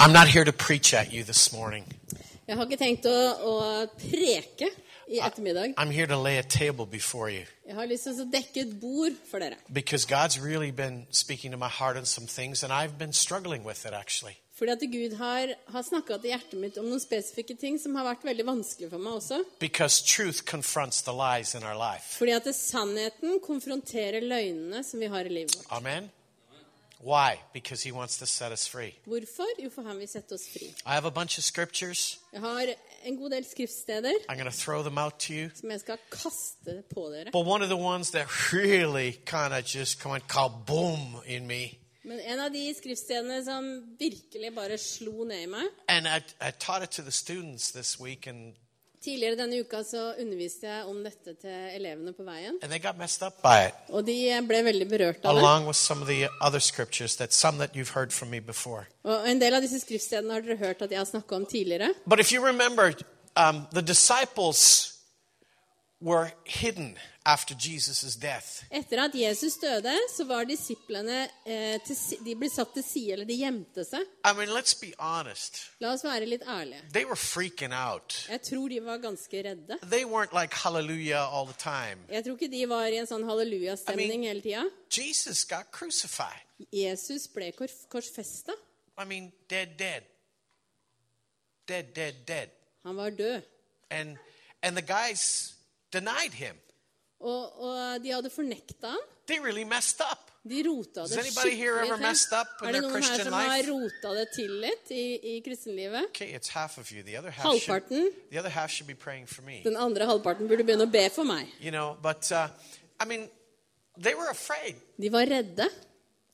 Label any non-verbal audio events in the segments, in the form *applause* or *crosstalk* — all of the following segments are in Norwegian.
I'm not here to preach at you this morning. Jeg har ikke tenkt å, å preke i ettermiddag. I'm here to lay a table before you Jeg har lyst til å dekke et bord for dere. because God's really been speaking to my heart on some things, and I've been struggling with it actually. Fordi at Gud har, har snakka til hjertet mitt om noen spesifikke ting som har vært veldig vanskelig for meg også. Because truth confronts the lies in our life. Fordi at sannheten konfronterer løgnene som vi har i livet vårt. Amen? Why? Because He wants to set us free. Hvorfor? Jo, for han vil sette oss fri. I have a bunch of scriptures. Jeg har en god del skriftsteder I'm going to throw them out to you. som jeg skal kaste på dere. But one of the ones that really kind of just went kaboom in me, Men en av de skriftstedene som virkelig bare slo ned i meg and I, I taught it to the students this week, and, Tidligere denne uka så underviste jeg om dette til elevene på veien. Og de ble veldig berørt av det. along with some of the other scriptures that that you've heard from me before. Og en del av disse skriftstedene har dere hørt at jeg har snakka om tidligere. But if you remember, um, the disciples were hidden. Etter at Jesus døde, så var disiplene eh, til, de ble satt til side, eller de gjemte seg. I mean, let's be honest. La oss være litt ærlige. They were freaking out. Jeg tror de var ganske redde. They weren't like hallelujah all the time. Jeg tror ikke de var i en sånn hallelujastemning I mean- hele tida. Jesus got crucified. Jesus ble kor korsfesta. I mean, dead, dead. Dead, dead, dead. Han var død. And and the guys denied him. Og, og de hadde fornekta ham. They really messed up. De rota det skikkelig til. Er det noen her som har rota det til litt i, i kristenlivet? Okay, Halvparten. should. Den andre halvparten burde begynne å be for meg. You know, but uh, I mean, they were. De var redde.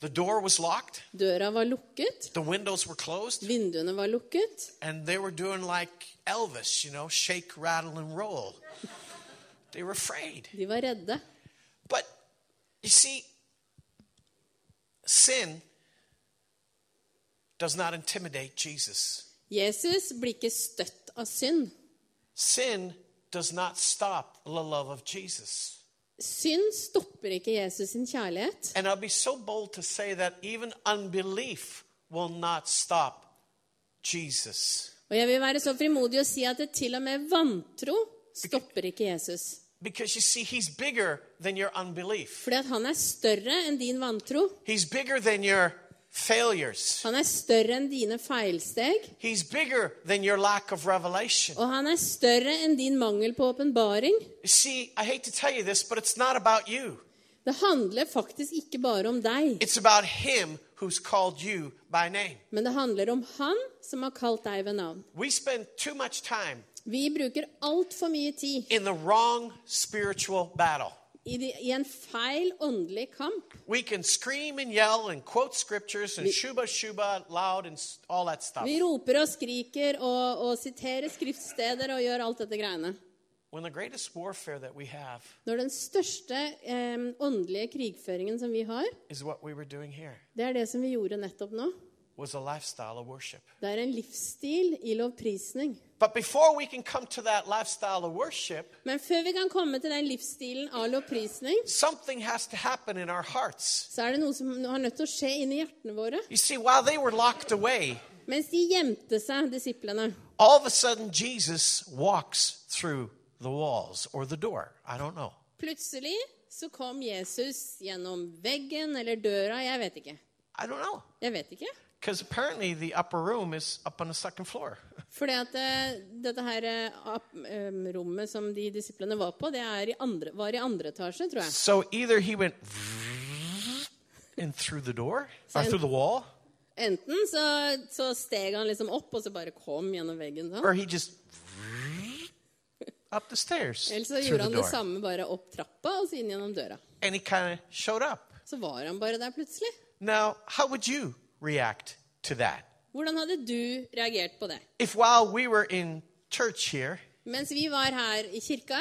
The door was locked. Døra var lukket. The windows were closed. Vinduene var lukket. And they were doing like Elvis, you know, shake, rattle, and roll. They were afraid. De var redde. But you see, sin does not intimidate Jesus. Jesus blir ikke støtt av synd. Sin does not stop the love of Jesus. Synd stopper ikke Jesus sin kjærlighet. And I'll be so bold to say that even unbelief will not stop Jesus. Og jeg vil være så frimodig å si at det til og med vantro stopper ikke Jesus. Because you see, he's bigger than your unbelief. Fordi at han er større enn din vantro. He's bigger than your failures. Han er større enn dine feilsteg. He's bigger than your lack of revelation. Og han er større enn din mangel på åpenbaring. See, I hate to tell you this, but it's not about you. Det handler faktisk ikke bare om deg, It's about him who's called you by name. men det handler om han som har kalt deg ved navn. We spend too much time Vi bruker altfor mye tid in the wrong spiritual battle. i, de, i en feil åndelig kamp. We can scream and yell and quote scriptures and shuba shuba loud and all that stuff. Vi roper og skriker og, og siterer skriftsteder og gjør alt dette greiene. When the greatest warfare that we have Når den største eh, åndelige krigføringen som vi har, is what we were doing here, det er det som vi gjorde nettopp nå. Was a lifestyle of worship. Det er en livsstil i lovprisning. But before we can come to that lifestyle of worship, Men før vi kan komme til den livsstilen av lovprisning, something has to happen in our hearts. så er det noe som har nødt til å skje inni hjertene våre. You see, while they were locked away, Mens de gjemte seg, disiplene, all of a sudden Jesus walks through the walls or the door. I don't know. plutselig så kom Jesus gjennom veggen eller døra, jeg vet ikke. I don't know. Jeg vet ikke. Because apparently the upper room is up on the second floor. *laughs* Fordi at eh, dette her eh, rommet som de disiplene var på, det i andre, var i andre etasje, tror jeg. So either he went *laughs* and through the door or through the wall, Enten så, så steg han liksom opp, og så bare kom gjennom veggen. sånn. or he just *laughs* up the stairs Eller så gjorde han det samme, bare opp trappa og så inn gjennom døra. And he kind of showed up. Så var han bare der plutselig. Now, how would you react to that? Hvordan hadde du reagert på det? If while we were in church here, Mens vi var her i kirka,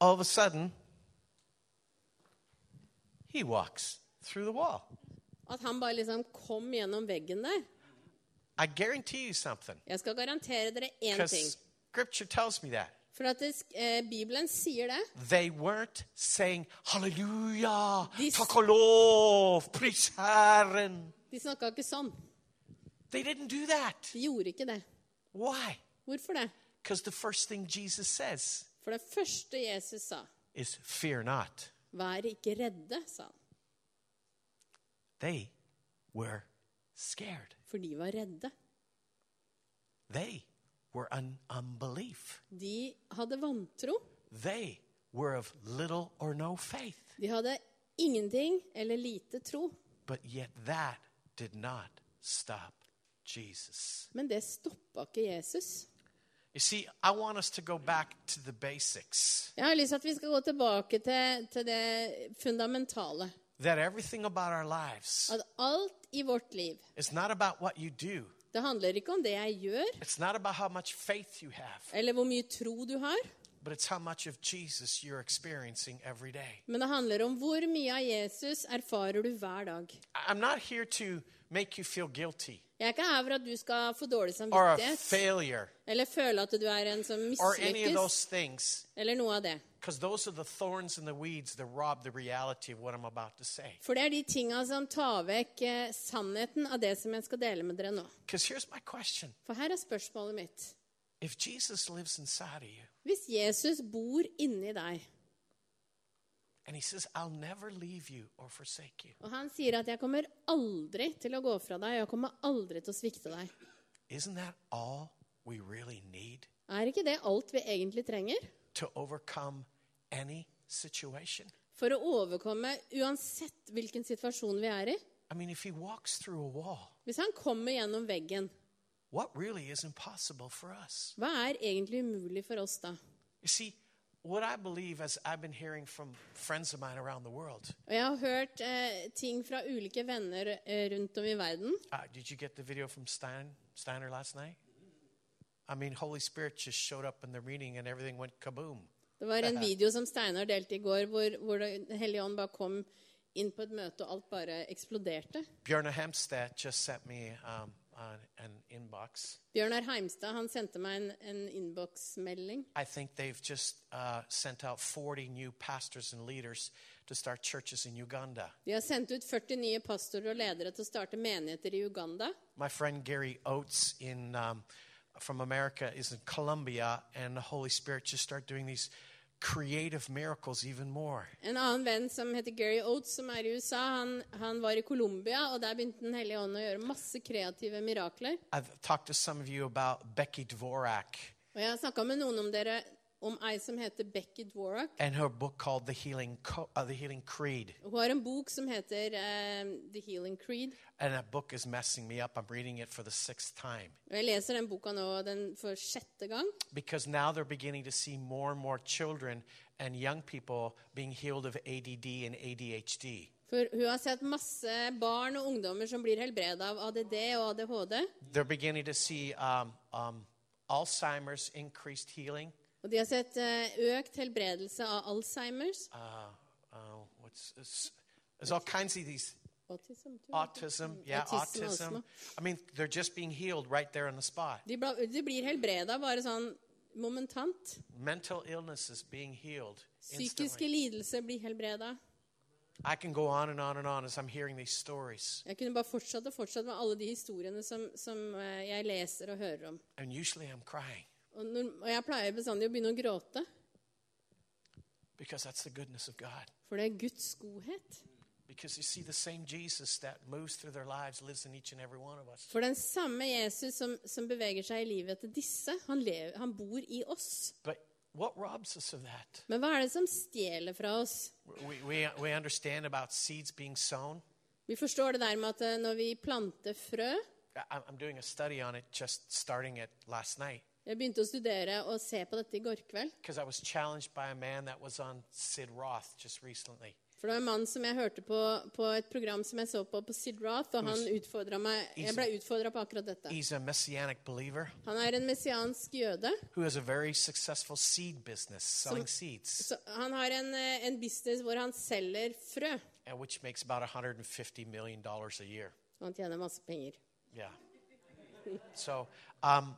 all of a sudden he walks through the wall. at han bare liksom kom gjennom veggen der. I guarantee you something. Jeg skal garantere dere én ting. Because scripture tells me that. For at det, eh, Bibelen sier det. They weren't saying, «Halleluja! This- takk og lov, pris Herren. De snakka ikke sånn. They didn't do that. De gjorde ikke det. Why? Hvorfor det? Because the first thing Jesus says For det første Jesus sa, is, Fear not. vær ikke redde, sa han. They were scared. For de var redde. They were un- unbelief. De hadde vantro. They were of little or no faith. De hadde ingenting eller lite tro. But yet that did not stop Jesus. Men det stoppa ikke Jesus. You see, I want us to go back to the basics. Jeg har lyst til at vi skal gå tilbake til, til det fundamentale. That everything about our lives At alt i vårt liv is not about what you do, Det handler ikke om det jeg gjør, it's not about how much faith you have, eller hvor mye tro du har, but it's how much of Jesus you're experiencing every day. men det handler om hvor mye av Jesus erfarer du hver dag. I'm not here to make you feel guilty Jeg er ikke her for at du skal få dårlig or a samvittighet, failure eller føle at du er en som or any of mislykkes, those things, eller noe av det. because those are the thorns and the weeds that rob the reality of what I'm about to say. For det er de tinga som tar vekk eh, sannheten av det som jeg skal dele med dere nå. Because here's my question For her er spørsmålet mitt. If Jesus lives inside of you Hvis Jesus bor inni deg, and he says, I'll never leave you or forsake you, og han sier at 'jeg kommer aldri til å gå fra deg', 'jeg kommer aldri til å svikte deg', isn't that all we really need? Er ikke det alt vi egentlig trenger? To any for å overkomme uansett hvilken situasjon vi er i? I mean, if he walks a wall, Hvis han kommer gjennom veggen, what really is impossible for us? hva er egentlig umulig for oss da? You see, what I believe, as I've been hearing from friends of mine around the world, Og jeg har hørt eh, ting fra ulike venner eh, rundt om i verden. uh, did you get the video from Stein, Steiner last night? I mean, Holy Spirit just showed up in the reading and everything went kaboom. Det var en *laughs* video som Steinar delte i går, hvor, hvor Hellig ånd bare kom inn på et møte, og alt bare eksploderte. Bjørne Hemstad just sent me um, an, an inbox. Bjørnar Heimstad han sendte meg en, en innboksmelding. I think they've just uh, sent out 40 new pastors and leaders to start churches in Uganda. De har sendt ut 40 nye pastorer og ledere til å starte menigheter i Uganda. My friend Gary Oates in, um, from America is in Colombia, and the Holy Spirit just started doing these creative miracles even more. En annen venn som heter Gary Oates, som er i USA, han, han var i Colombia, og der begynte Den hellige ånd å gjøre masse kreative mirakler. I've talked to some of you about Becky Dvorak Og jeg har snakka med noen om dere om ei som heter Becky Dvorak. and her book called The Healing, Co- uh, the Healing Creed. Hun har en bok som heter um, The Healing Creed. And that book is messing me up. I'm reading it for the sixth time. Og Jeg leser den boka nå den for sjette gang. Because now they're beginning to see more and more children and young people being healed of ADD and ADHD. For hun har sett masse barn og ungdommer som blir helbredet av ADD og ADHD. They're beginning to see um, um, Alzheimer's increased healing. Og de har sett eh, økt helbredelse av Alzheimers. Uh, uh, what's this? There's all kinds of these Autism, autism, yeah, Autism, autism. I mean, they're just being healed right there on the spot. De, bla, de blir helbreda bare sånn momentant. Mental illness is being healed Psykiske lidelser blir helbreda. I can go on and on and on as I'm hearing these stories. Jeg kunne bare fortsatt og fortsatt med alle de historiene som, som eh, jeg leser og hører om. And usually I'm crying Og, når, og jeg pleier bestandig å begynne å gråte, because that's the goodness of God. for det er Guds godhet. Because you see, the same Jesus that moves through their lives lives in each and every one of us. For den samme Jesus som, som beveger seg i livet til disse, han, lever, han bor i oss. But what robs us of that? Men hva er det som stjeler fra oss? We, we, we understand about seeds being sown. Vi forstår det der med at eh, når vi planter frø I'm doing a study on it just starting it last night Jeg begynte å studere og se på dette i går kveld. For det var en mann som jeg hørte på på et program som jeg så på på Sid Roth, og han utfordret meg Jeg ble utfordra på akkurat dette. Han er en messiansk jøde. who has a very successful seed business, selling Så han har en, eh, en business hvor han selger frø. and which makes about 150 million dollars a year. Han tjener masse penger. Yeah. So, um,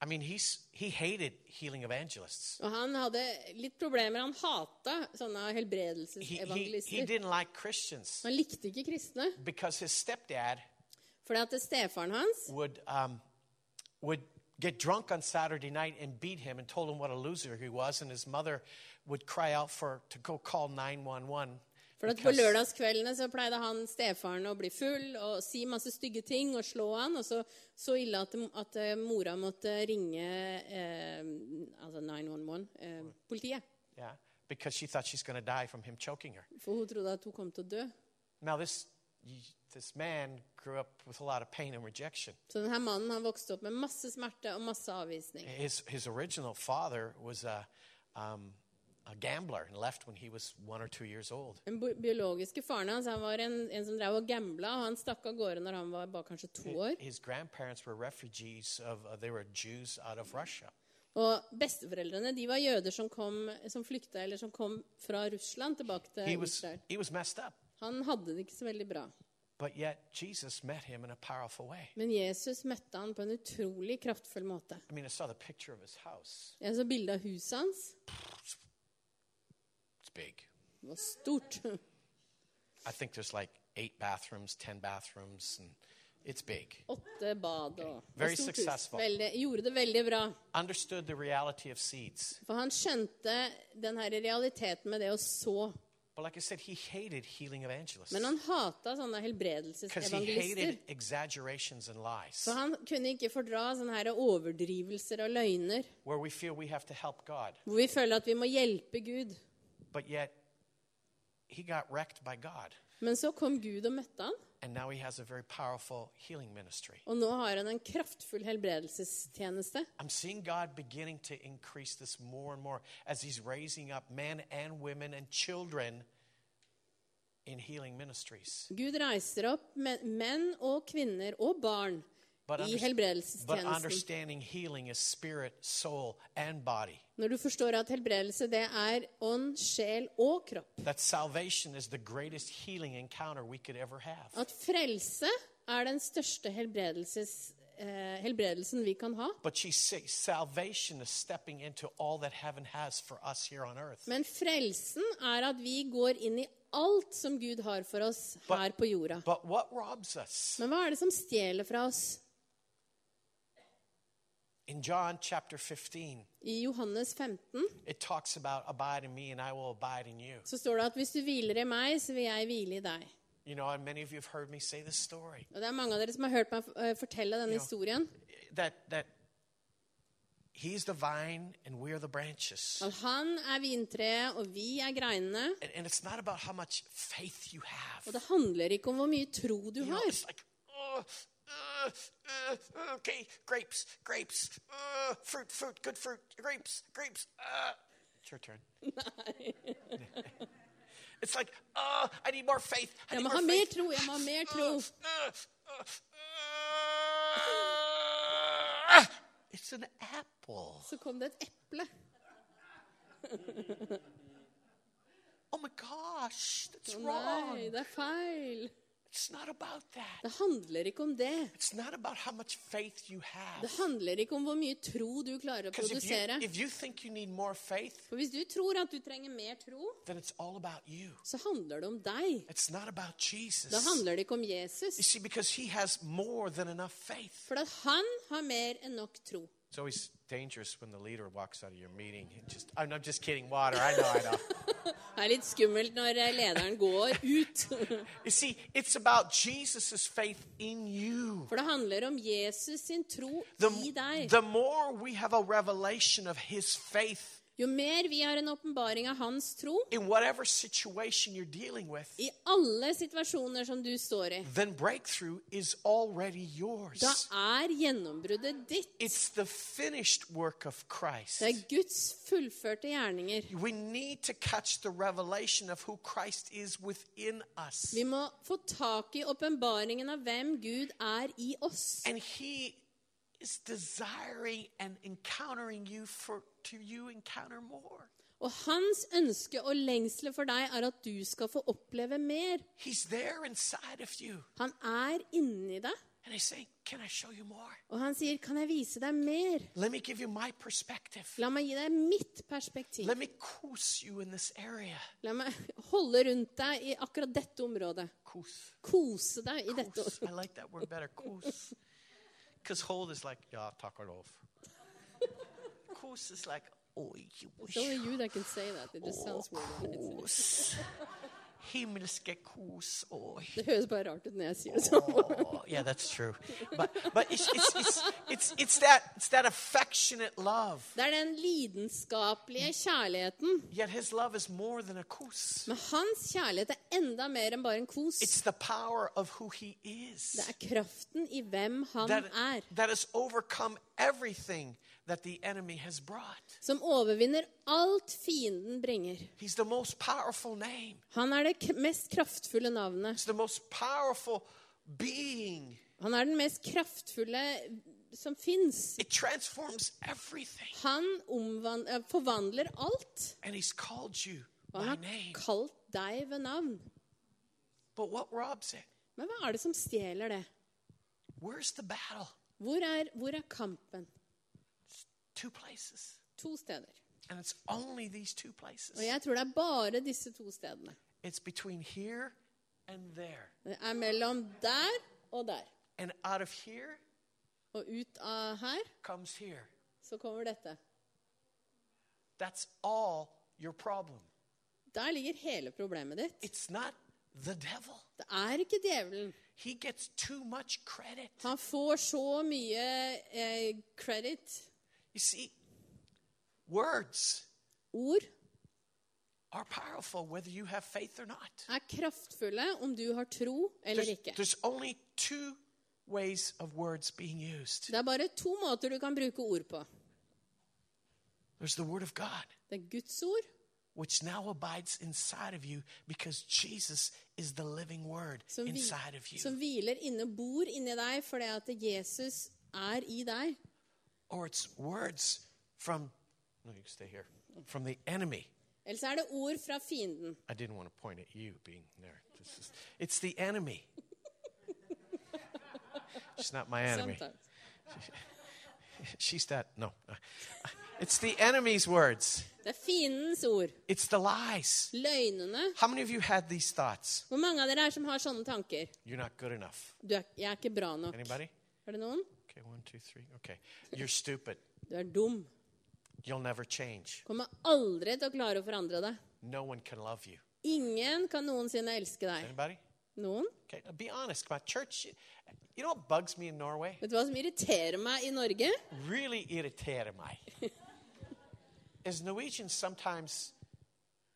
I mean, he's he hated healing evangelists. Og han hadde litt problemer. Han hata sånne He, he, he didn't like Christians Han likte ikke kristne. because his stepdad Fordi at stefaren hans would, um, would get drunk on Saturday night and beat him and told him what a loser he was, and his mother would cry out for to go call 911. For at På lørdagskveldene så pleide han stefaren å bli full og si masse stygge ting og slå han. Og så, så ille at, at eh, mora måtte ringe eh, altså 911, eh, politiet. Yeah, because she thought she's going to die from him choking her. For hun trodde at hun kom til å dø. Now this this man grew up with a lot of pain and rejection. Så denne mannen han opp med masse smerte og masse avvisning. His his original father was a um, a gambler and left when he was one or two years old. Den biologiske faren hans han var en, en som drev og gambla, og han stakk av gårde når han var bare kanskje to år. His grandparents were refugees of uh, they were Jews out of Russia. Og besteforeldrene de var jøder som, kom, som flykta eller som kom fra Russland tilbake He til was Israel. he was messed up, Han hadde det ikke så veldig bra. but yet Jesus met him in a powerful way. Men Jesus møtte han på en utrolig kraftfull måte. I mean, I saw the picture of his house. Jeg så bildet av huset hans. Big. Det var stort. I think there's like eight bathrooms, ten bathrooms, and it's big. Åtte bad og Very successful. Veldig, gjorde det veldig bra. Understood the reality of seeds. For han skjønte den her realiteten med det å så. But like I said, he hated healing evangelists Men han hata sånne because he helbredelsesevangelister. hated exaggerations and lies, For han kunne ikke fordra sånne her overdrivelser og løgner. where we feel we have to help God, Hvor vi føler at vi må hjelpe Gud. But yet he got wrecked by God. Men så kom Gud og møtte han, And now he has a very powerful healing ministry. og nå har han en kraftfull helbredelsestjeneste. I'm seeing God beginning to increase this more and more as he's raising up men and women and children in healing ministries. Gud reiser opp men- menn og kvinner og barn i helbredelsestjenesten. spirit, soul. Når du forstår at helbredelse det er ånd, sjel og kropp. At frelse er den største eh, helbredelsen vi kan ha. Men frelsen er at vi går inn i alt som Gud har for oss her på jorda. Men hva er det som stjeler fra oss? In John chapter 15, I Johannes 15 it talks about abide in me and I will abide in you. så står det at hvis du hviler i meg, så vil jeg hvile i deg. You know, and many of you have heard me say this story Og det er mange av dere som har hørt meg eh, fortelle denne historien. that that he's the vine and we're the branches. At han er vintreet, og vi er greinene. And, and it's not about how much faith you have. Og det handler ikke om hvor mye tro du You know, har. it's like, oh, uh, uh, okay, grapes, grapes, uh, fruit, fruit, good fruit, grapes, grapes. Uh. It's your turn. *laughs* it's like, oh, I need more faith. I need må more ha mer faith. tro, jeg må ha mer tro. Uh, uh, uh, it's an apple. Så kom det et eple. *laughs* Oh my gosh, that's wrong. nei, det er feil. It's not about that. Det handler ikke om det. It's not about how much faith you have. Det handler ikke om hvor mye tro du klarer å produsere. For hvis du tror at du trenger mer tro, then it's all about you. så handler det om deg. It's not about Jesus. Da handler det ikke om Jesus. For han har mer enn nok tro. It's always dangerous when the leader walks out of your meeting. and Just, I'm, I'm just kidding. Water. I know. I know. *laughs* Det er litt skummelt når eh, lederen går ut. *laughs* you see, it's about Jesus' faith in you. For det handler om Jesus sin tro The, i deg. the more we have a revelation of his faith Jo mer vi har en åpenbaring av hans tro in whatever situation you're dealing with, i alle situasjoner som du står i, then breakthrough is already yours. da er gjennombruddet ditt. It's the finished work of Christ. Det er Guds fullførte gjerninger. We need to catch the revelation of who Christ is within us. Vi må få tak i åpenbaringen av hvem Gud er i oss. And he is desiring and encountering you for to you encounter more. Og hans ønske og lengsel for deg er at du skal få oppleve mer. He's there inside of you. Han er inni deg. Saying, I show? Og han sier, 'Kan jeg vise deg mer?' Let me give you my perspective. La meg gi deg mitt perspektiv. Let me coos you in this area. La meg *laughs* holde rundt deg i akkurat dette området. Kose deg i dette Coos. I området. like that word better. *laughs* Because hold is like, yeah, tack och lov. Coos is like, oh, oj, It's only you that can say that. It just oh, sounds weird. it's- Kos. *laughs* *laughs* Himmelske kos. og Det høres bare rart ut når jeg sier det sånn. ja, yeah, that's true. But, but it's, it's, it's, it's, it's, that, it's that affectionate love. Det er den lidenskapelige kjærligheten. Yet his love is more than a kos. Men hans kjærlighet er enda mer enn bare en kos. It's the power of who he is. Det er kraften i hvem han That, er, that has overcome everything that the enemy has brought. som overvinner alt fienden bringer. He's the most powerful name. Han er det mest kraftfulle navnet. He's the most powerful being. Han er den mest kraftfulle som fins. It transforms everything. Han eh, forvandler alt. And he's called you Og by han har kalt deg ved navn. But what robs it? Men hva er det som stjeler det? Where's the battle? Hvor er, hvor er kampen? Two places. To steder. And it's only these two places. Og jeg tror det er bare disse to stedene. It's between here and there. Det er mellom der og der. And out of here Og ut av her comes here. så kommer dette. That's all your problem. Der ligger hele problemet ditt. It's not the devil. Det er ikke djevelen. He gets too much credit. Han får så mye eh, credit. You see, words Ord are powerful whether you have faith or not. er kraftfulle om du har tro eller There's, ikke. there's only two ways of words being used Det er bare to måter du kan bruke ord på. there's the Word of God, Det er Guds ord, which now abides inside of you because Jesus is the living Word som, vi, inside of you. som hviler inne bor inni deg fordi at Jesus er i deg. Or it's words from, no, you can stay here, from the enemy. Eller så er det ord fra fienden. I didn't want to point at you being there. Is, it's the enemy. She's not my enemy. Sometimes. She's that, no. It's the enemy's words. Det er fiendens ord. It's the lies. Løgnene. How many of you had these thoughts? Hvor mange av dere er som har sånne tanker? You're not good enough. Du er, jeg er ikke bra nok. Anybody? Er det noen? Okay, one, two, three. Okay. You're stupid. Du er dum. You'll never change. Kommer aldri til å klare å forandre deg. No one can love you. Ingen kan noensinne elske deg. Anybody? Noen? Okay, be honest. my church. You know what bugs me in Norway? Vet du hva som irriterer meg i Norge? Really irriterer meg. *laughs* Is Norwegians sometimes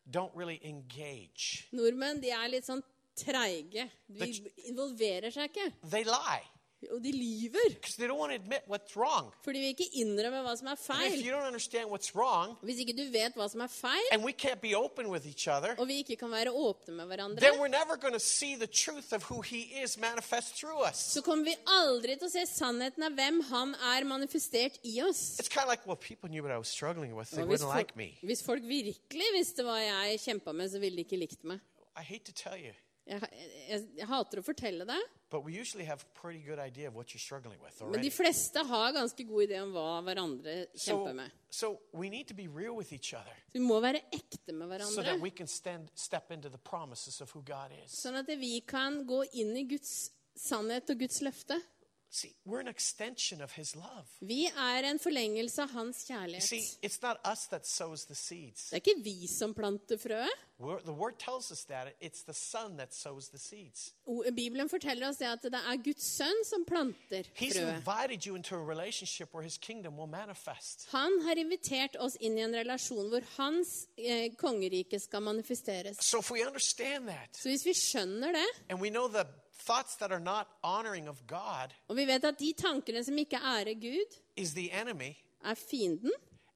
don't really engage. Nordmenn de er litt sånn treige. De involverer seg ikke. They lie Og de lyver. Fordi vil ikke innrømmer hva som er feil. wrong, Hvis ikke du vet hva som er feil, other, og vi ikke kan være åpne med hverandre, så kommer vi aldri til å se sannheten av hvem han er manifestert i oss. Like, well, with. Hvis, wouldn't folk, like hvis folk virkelig visste hva jeg kjempa med, så ville de ikke likt meg. I hate to tell you, Jeg, jeg, jeg hater å fortelle det, men de fleste har ganske god idé om hva hverandre kjemper med. so other Så vi må være ekte med hverandre, is. sånn at vi kan gå inn i Guds sannhet og Guds løfte. See, we're an extension of His love. Vi er en forlengelse av hans kjærlighet. see, it's not us that sows the seeds. Det er ikke vi som planter frøet. The Word tells us that it's the Son that sows the seeds. Bibelen forteller oss det at det er Guds sønn som planter He's frøet. invited you into a relationship where His kingdom will manifest. Han har invitert oss inn i en relasjon hvor hans eh, kongerike skal manifesteres. So if we understand that, Så hvis vi skjønner det, and we know the thoughts that are not honoring of God og vi vet at de tankene som ikke ærer Gud, is the enemy, er fienden,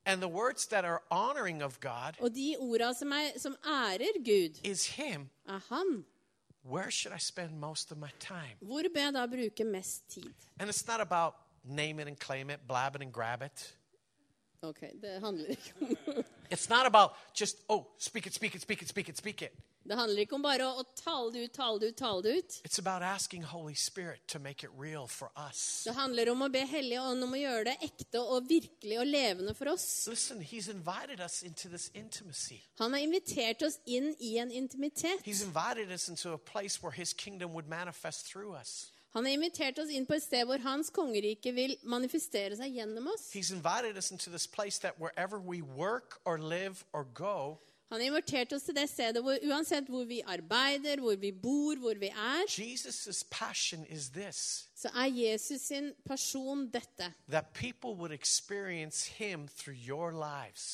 and the words that are honoring of God og de orda som, er, som ærer Gud, is Him, er han, where should I spend most of my time? hvor bør jeg da bruke mest tid? And it's not about name it and claim it, blab it and grab it. Ok, det handler ikke om It's not about just, oh, speak it, speak it, speak it, speak it, speak it. Det handler ikke om bare å, å tale det ut, tale det ut, tale det ut. It's about asking Holy Spirit to make it real for us. Det handler om å be Hellige Ånd om å gjøre det ekte og virkelig og levende for oss. Listen, He's invited us into this intimacy. Han har invitert oss inn i en intimitet. He's invited us into a place where His kingdom would manifest through us. Han har invitert oss inn på et sted hvor hans kongerike vil manifestere seg gjennom oss. He's invited us into this place that wherever we work or live or go, Han har invitert oss til det stedet hvor uansett hvor vi arbeider, hvor vi bor, hvor vi er, this så er Jesus sin pasjon dette.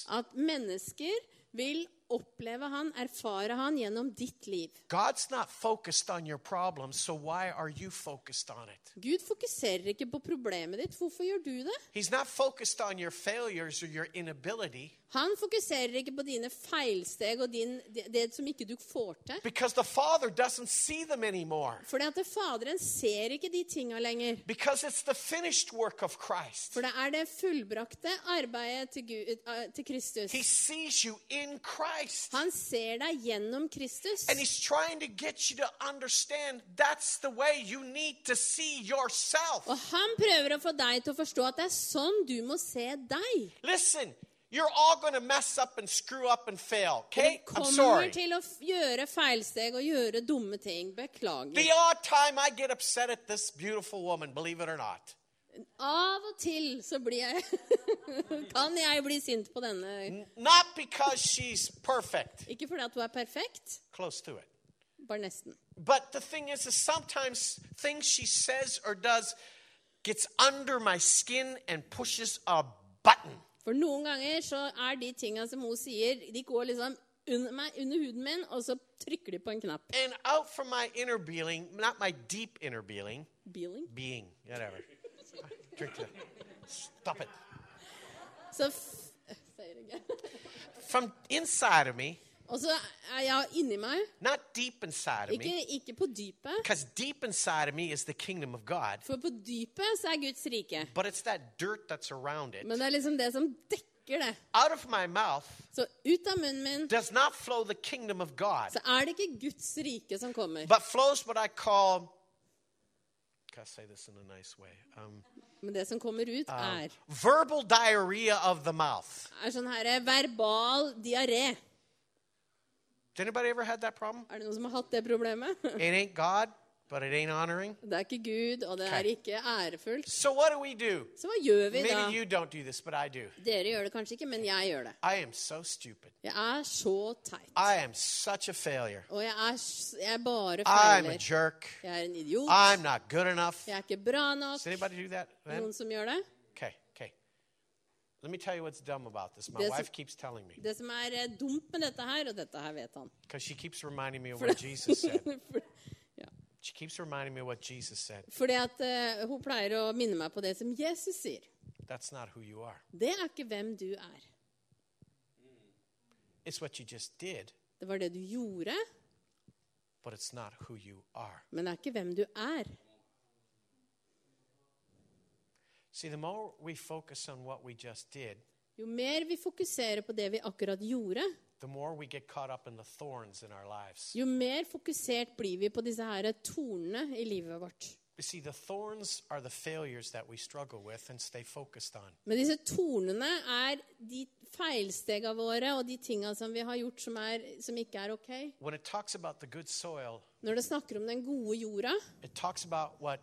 At mennesker vil oppleve han, erfare han gjennom ditt liv. Problems, so? Gud fokuserer ikke på problemet ditt. Hvorfor gjør du det? Han fokuserer ikke på dine feilsteg og din, det, det som ikke du får til. Fordi at Faderen ser ikke de tinga lenger. For det er det fullbrakte arbeidet til, Gud, eh, til Kristus. Christ. Han ser deg gjennom Kristus. And He's trying to get you to understand that's the way you need to see yourself. Og han prøver å få deg til å forstå at det er sånn du må se deg. Listen, you're all going to mess up and screw up and fail, okay? I'm sorry. til å gjøre feilsteg og gjøre dumme ting. Beklager. The odd time I get upset at this beautiful woman, believe it or not. Av og til så blir jeg *laughs* Kan jeg bli sint på denne. Not because she's perfect, Ikke fordi at du er perfekt, close to it. bare nesten. But the thing is, is sometimes things she says or does gets under my skin and pushes a button. For noen ganger så er de tinga som hun sier, de går liksom under, meg, under huden min, og så trykker de på en knapp. And out from my inner being, not my deep inner being, Bealing. being, whatever. Drink that. Stop it. Så sier ikke. From inside of me, Og så er jeg inni meg, not deep inside of ikke, me, ikke på dypet. because deep inside of me is the kingdom of God, For på dypet så er Guds rike. but it's that dirt that's around it. Men det er liksom det som dekker det. Out of my mouth Så ut av munnen min does not flow the kingdom of God, så er det ikke Guds rike som kommer. but flows what I call. Can I say this in a nice way? Um, Men det som kommer ut, er, verbal diarrhea of the mouth. er sånn her verbal diaré. Has anybody ever had that problem? Er det noen som har hatt det problemet? It ain't God, but it ain't honoring. Det er ikke Gud, og det er ikke ærefullt. So what do we do? Så hva gjør vi da? Maybe you don't do this, but I do. Dere gjør det kanskje ikke, men jeg gjør det. I am so stupid. Jeg er så teit. I am such a failure. Og jeg er, jeg er bare I'm a jerk. Jeg er en idiot. I'm not good enough. Jeg er ikke bra nok. Does anybody do that? then? Noen som gjør det? Okay, okay. Let me tell you what's dumb about this. My There's- wife keeps telling me Det som er eh, dumt med dette her, og dette her vet han because she keeps reminding me of what Jesus said. *laughs* For-. She keeps reminding me of what Jesus said. Fordi at eh, hun pleier å minne meg på det som Jesus sier. That's not who you are. Det er ikke hvem du er. It's what you just did, Det var det du gjorde, but it's not who you are. men det er ikke hvem du er. See, the more we focus on what we just did, Jo mer vi fokuserer på det vi akkurat gjorde, jo mer fokusert blir vi på disse her tornene i livet vårt. You see, the thorns are the failures that we struggle with and stay focused on. Men disse tornene er de feilstega våre og de tinga som vi har gjort som, er, som ikke er ok. When it talks about the good soil, Når det snakker om den gode jorda, it talks about what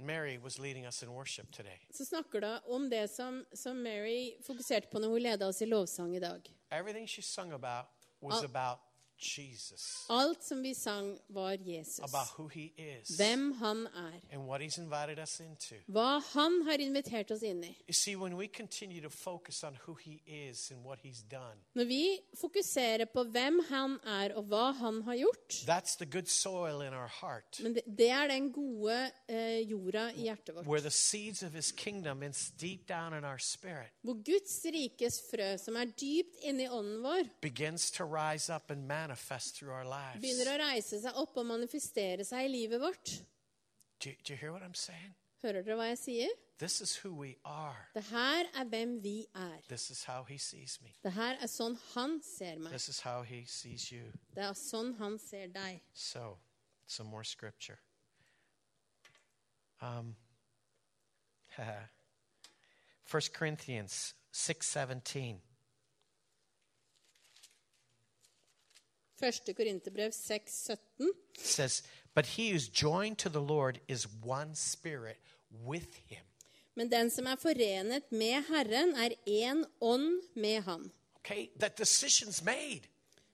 Mary was leading us in worship today. så snakker det om det som, som Mary fokuserte på når hun ledet oss i lovsang i dag. Everything she sung about was about Jesus, Alt som vi sang, var Jesus. about who he is Hvem han er. and what he's invited us into. Hva han har invitert oss inn i. You see, when we continue to focus on who he is and what he's done, Når vi fokuserer på hvem han er og hva han har gjort, that's the good soil in our heart. men det, det er den gode eh, jorda i hjertet vårt. Hvor Guds rikes frø, som er dypt inni ånden vår, begins to rise up and manifest through our lives. begynner å reise seg opp og manifestere seg i livet vårt. Do, do you hear what I'm saying? Hører dere hva jeg sier? This is who we are. Det her er hvem vi er. This is how he sees me. Det her er sånn han ser meg. This is how he sees you. Det er sånn han ser deg. So, some more scripture. Um, *laughs* 1 Corinthians 6:17. 1. Korinterbrev 6, 17. says, But he who's joined to the Lord is one spirit with him. Men den som er forenet med Herren, er én ånd med Han. Okay? That decision's made.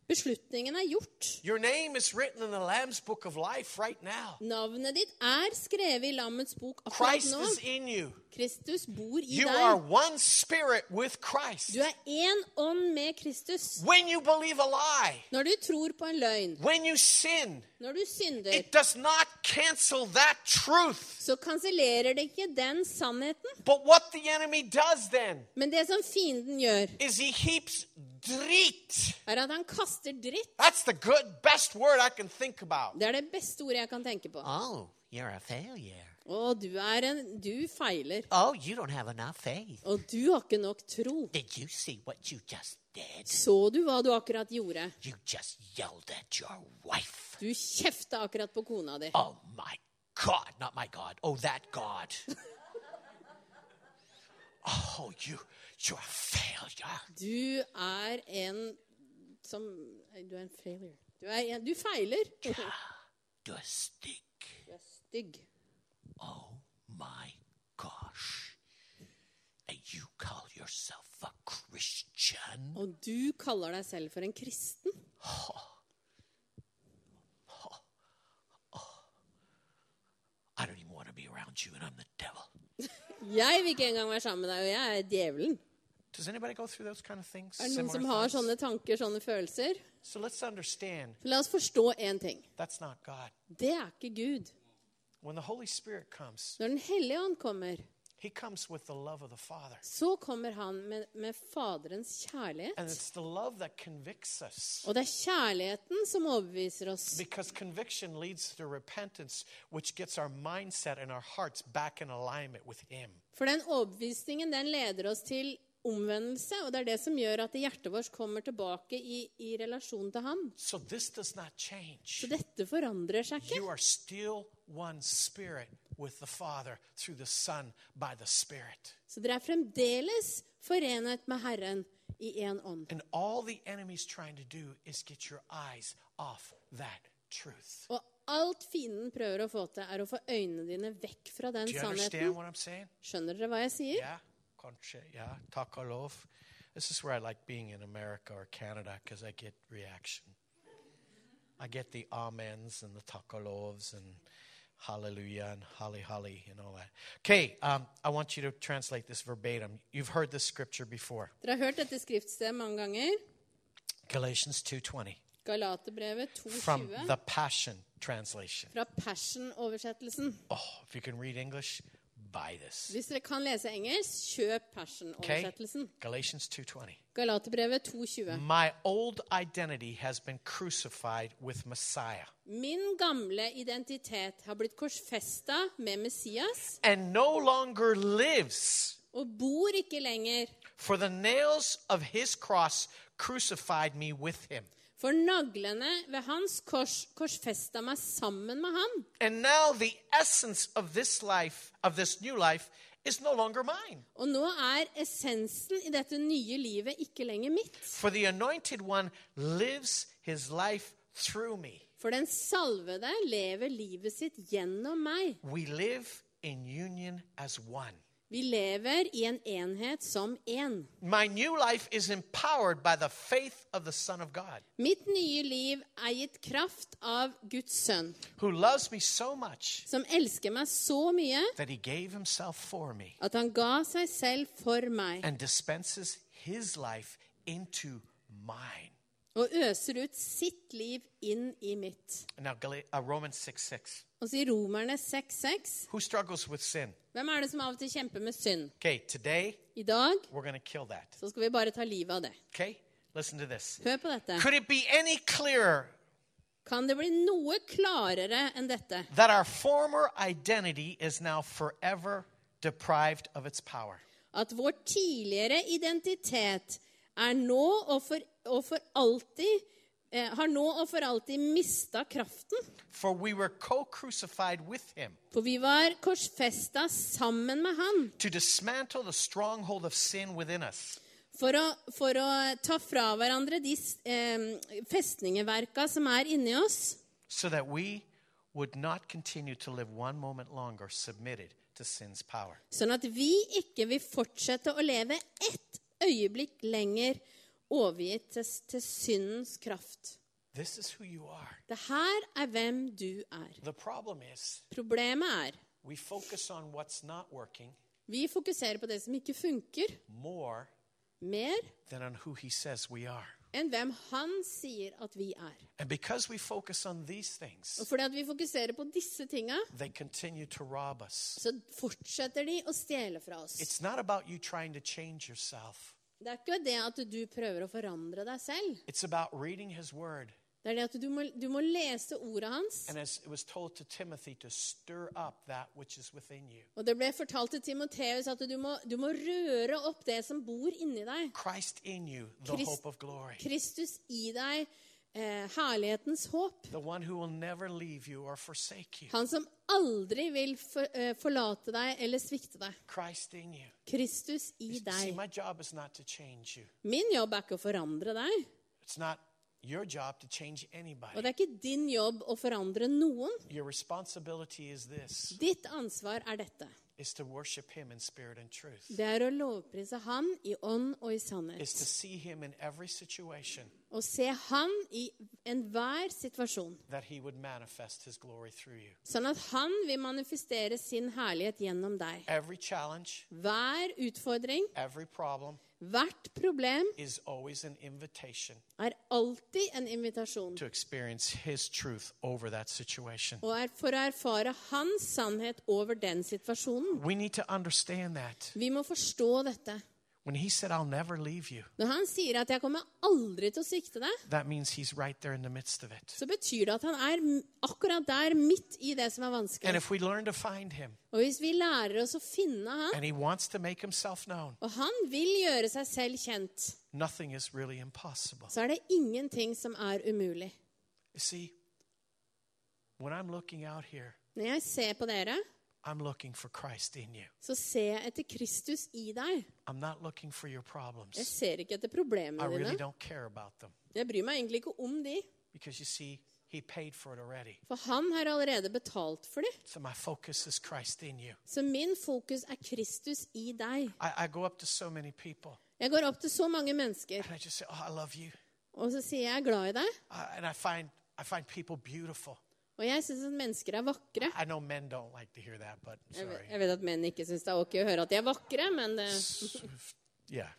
Beslutningen er gjort. Your name is written in the Lamb's book of life right now. Navnet ditt er skrevet i Lammets bok akkurat Christ nå. is in you. Kristus bor i You are deg. one spirit with Christ. Du er én ånd med Kristus. When you believe a lie, Når du tror på en løgn, when you sin, når du synder, it does not cancel that truth. så kansellerer det ikke den sannheten. But what the enemy does then Men det som fienden gjør, is he heaps drit. er at han kaster dritt. That's the good, best word I can think about. Det er det beste ordet jeg kan tenke på. Oh, you're a failure. Å, du er en Du feiler. Oh, you don't have enough faith. Og du har ikke nok tro. Did you see what you just did? Så du hva du akkurat gjorde? You just yelled at your wife. Du kjefta akkurat på kona di. Oh my God, not my God. Oh, that God. *laughs* oh, you. Du er en som Du er en failure. Du, en, du feiler. Du er stygg. Du er stygg. Oh my gosh. And you call yourself a Christian? Og du kaller deg selv for en kristen. I don't even want to be around you, and I'm the devil. *laughs* Jeg vil ikke engang være sammen med deg, og jeg er djevelen. Does anybody go through those kind of things? Er det noen som har things? sånne tanker, sånne følelser? So let's understand La oss forstå én ting. that's not God. Det er ikke Gud. When the Holy Spirit comes, Når Den hellige ånd kommer, He comes with the love of the Father. så kommer han med, med Faderens kjærlighet. And it's the love that convicts us. Og det er kjærligheten som overbeviser oss. Because conviction leads to repentance, which gets our mindset and our hearts back in alignment with Him. For den overbevisningen den leder oss til omvendelse, og det er det som gjør at hjertet vårt kommer tilbake i, i relasjon til Han. So. Så dette forandrer seg ikke. You are still one spirit with the Father through the Son by the Spirit. Så dere er fremdeles forenet med Herren i én ånd. And all the enemy's trying to do is get your eyes off that truth. Og alt fienden prøver å få til, er å få øynene dine vekk fra den sannheten. Skjønner dere hva jeg sier? Yeah, kanskje, yeah, takk og lov. This is where I like being in America or Canada because I get reaction. I get the amens and the takk og lovs and hallelujah and holly holly and all that. Okay, um, I want you to translate this verbatim. You've heard this scripture before. Dere har hørt dette skriftstedet mange ganger. Galatians 2:20 Galaterbrevet from the Passion translation. fra Passion-oversettelsen. Oh, if you can read English, buy this. Hvis dere kan lese engelsk, kjøp Okay? Passion-oversettelsen. Galatians 2:20. Galaterbrevet 2,20. My old identity has been crucified with Messiah. Min gamle identitet har blitt korsfesta med Messias and no longer lives. og bor ikke lenger. For the nails of his cross crucified me with him. For naglene ved hans kors korsfesta meg sammen med han. And now the essence of this life, of this new life, is no longer mine. Og nå er essensen i dette nye livet ikke lenger mitt. For the anointed one lives his life through me. For den salvede lever livet sitt gjennom meg. We live in union as one. Vi lever i en enhet som én. My new life is empowered by the faith of the Son of God, Mitt nye liv er gitt kraft av Guds sønn, who loves me so much som elsker meg så mye that he gave himself for me at han ga seg selv for meg and dispenses his life into mine. og øser ut sitt liv inn i mitt. Now, Gal- uh, Romans 6 6. Og så i Romerne 6,6 Who struggles with sin? Hvem er det som av og til kjemper med synd? Okay, today I dag we're going kill that. så skal vi bare ta livet av det. Okay? Listen to this. Hør på dette. Could it be any clearer Kan det bli noe klarere enn dette? that our former identity is now forever deprived of its power. At vår tidligere identitet er nå og for, og for alltid har nå og for alltid mista kraften. For we were with him For vi var korsfesta sammen med han to dismantle the stronghold of sin within us, for å, for å ta fra hverandre de eh, festningeverka som er inni oss, so that we would not continue to live one moment longer submitted to sin's power. sånn at vi ikke vil fortsette å leve ett øyeblikk lenger overgitt til, til syndens kraft. This is who you are. Det her er hvem du er. The problem is Problemet er we focus on what's not working vi fokuserer på det som ikke funker, more mer than on who he says we are. enn hvem han sier at vi er. And because we focus on these things, Og fordi at vi fokuserer på disse tinga, they continue to rob us. så fortsetter de å stjele fra oss. It's not about you trying to change yourself. Det er ikke det at du prøver å forandre deg selv. It's about reading his word. Det er det at du må, du må lese ordet hans. Og det ble fortalt til Timoteus at du må, du må røre opp det som bor inni deg. Christ in you, the Christ- hope of glory. Kristus i deg, herlighetens håp. Han som aldri vil for, uh, forlate deg eller svikte deg. Kristus i deg. Min jobb er ikke å forandre deg. Og det er ikke din jobb å forandre noen. Ditt ansvar er dette. Is to worship him in spirit and truth. Det er å lovprise Han i ånd og i sannhet. Å se Han i enhver situasjon. Sånn at Han vil manifestere sin herlighet gjennom deg. Hver utfordring, every problem hvert problem is always an invitation er alltid en invitasjon. to experience his truth over that situation. Og er for å erfare Hans sannhet over den situasjonen. We need to understand that. Vi må forstå dette. When he said, I'll never leave you, Når han sier at 'jeg kommer aldri til å svikte deg', that means he's right there in the midst of it. så betyr det at han er akkurat der, midt i det som er And vanskelig. if we learn to find him, Og hvis vi lærer oss å finne han, and he wants to make himself known, og han vil gjøre seg selv kjent, nothing is really impossible. så er det ingenting som er umulig. You see, when I'm looking out here, Når jeg ser på dere, I'm looking for Christ in you. så ser jeg etter Kristus i deg. I'm not looking for your Jeg problems. ser ikke etter I problemene really dine. don't care about them Jeg bryr meg egentlig ikke om de, because you see, he paid for it already. for han har allerede betalt for det. So my focus is Christ in you. Så min fokus er Kristus i deg. I, I go up to so many people Jeg går opp til så mange mennesker, and I just say, Oh, I love you. og så sier jeg 'jeg er glad i deg'. Uh, and I find, I find people beautiful. Og jeg syns at mennesker er vakre. I know men don't like to hear that, but Jeg vet, jeg vet at menn ikke syns det er ok å høre at de er vakre, men det, Yeah.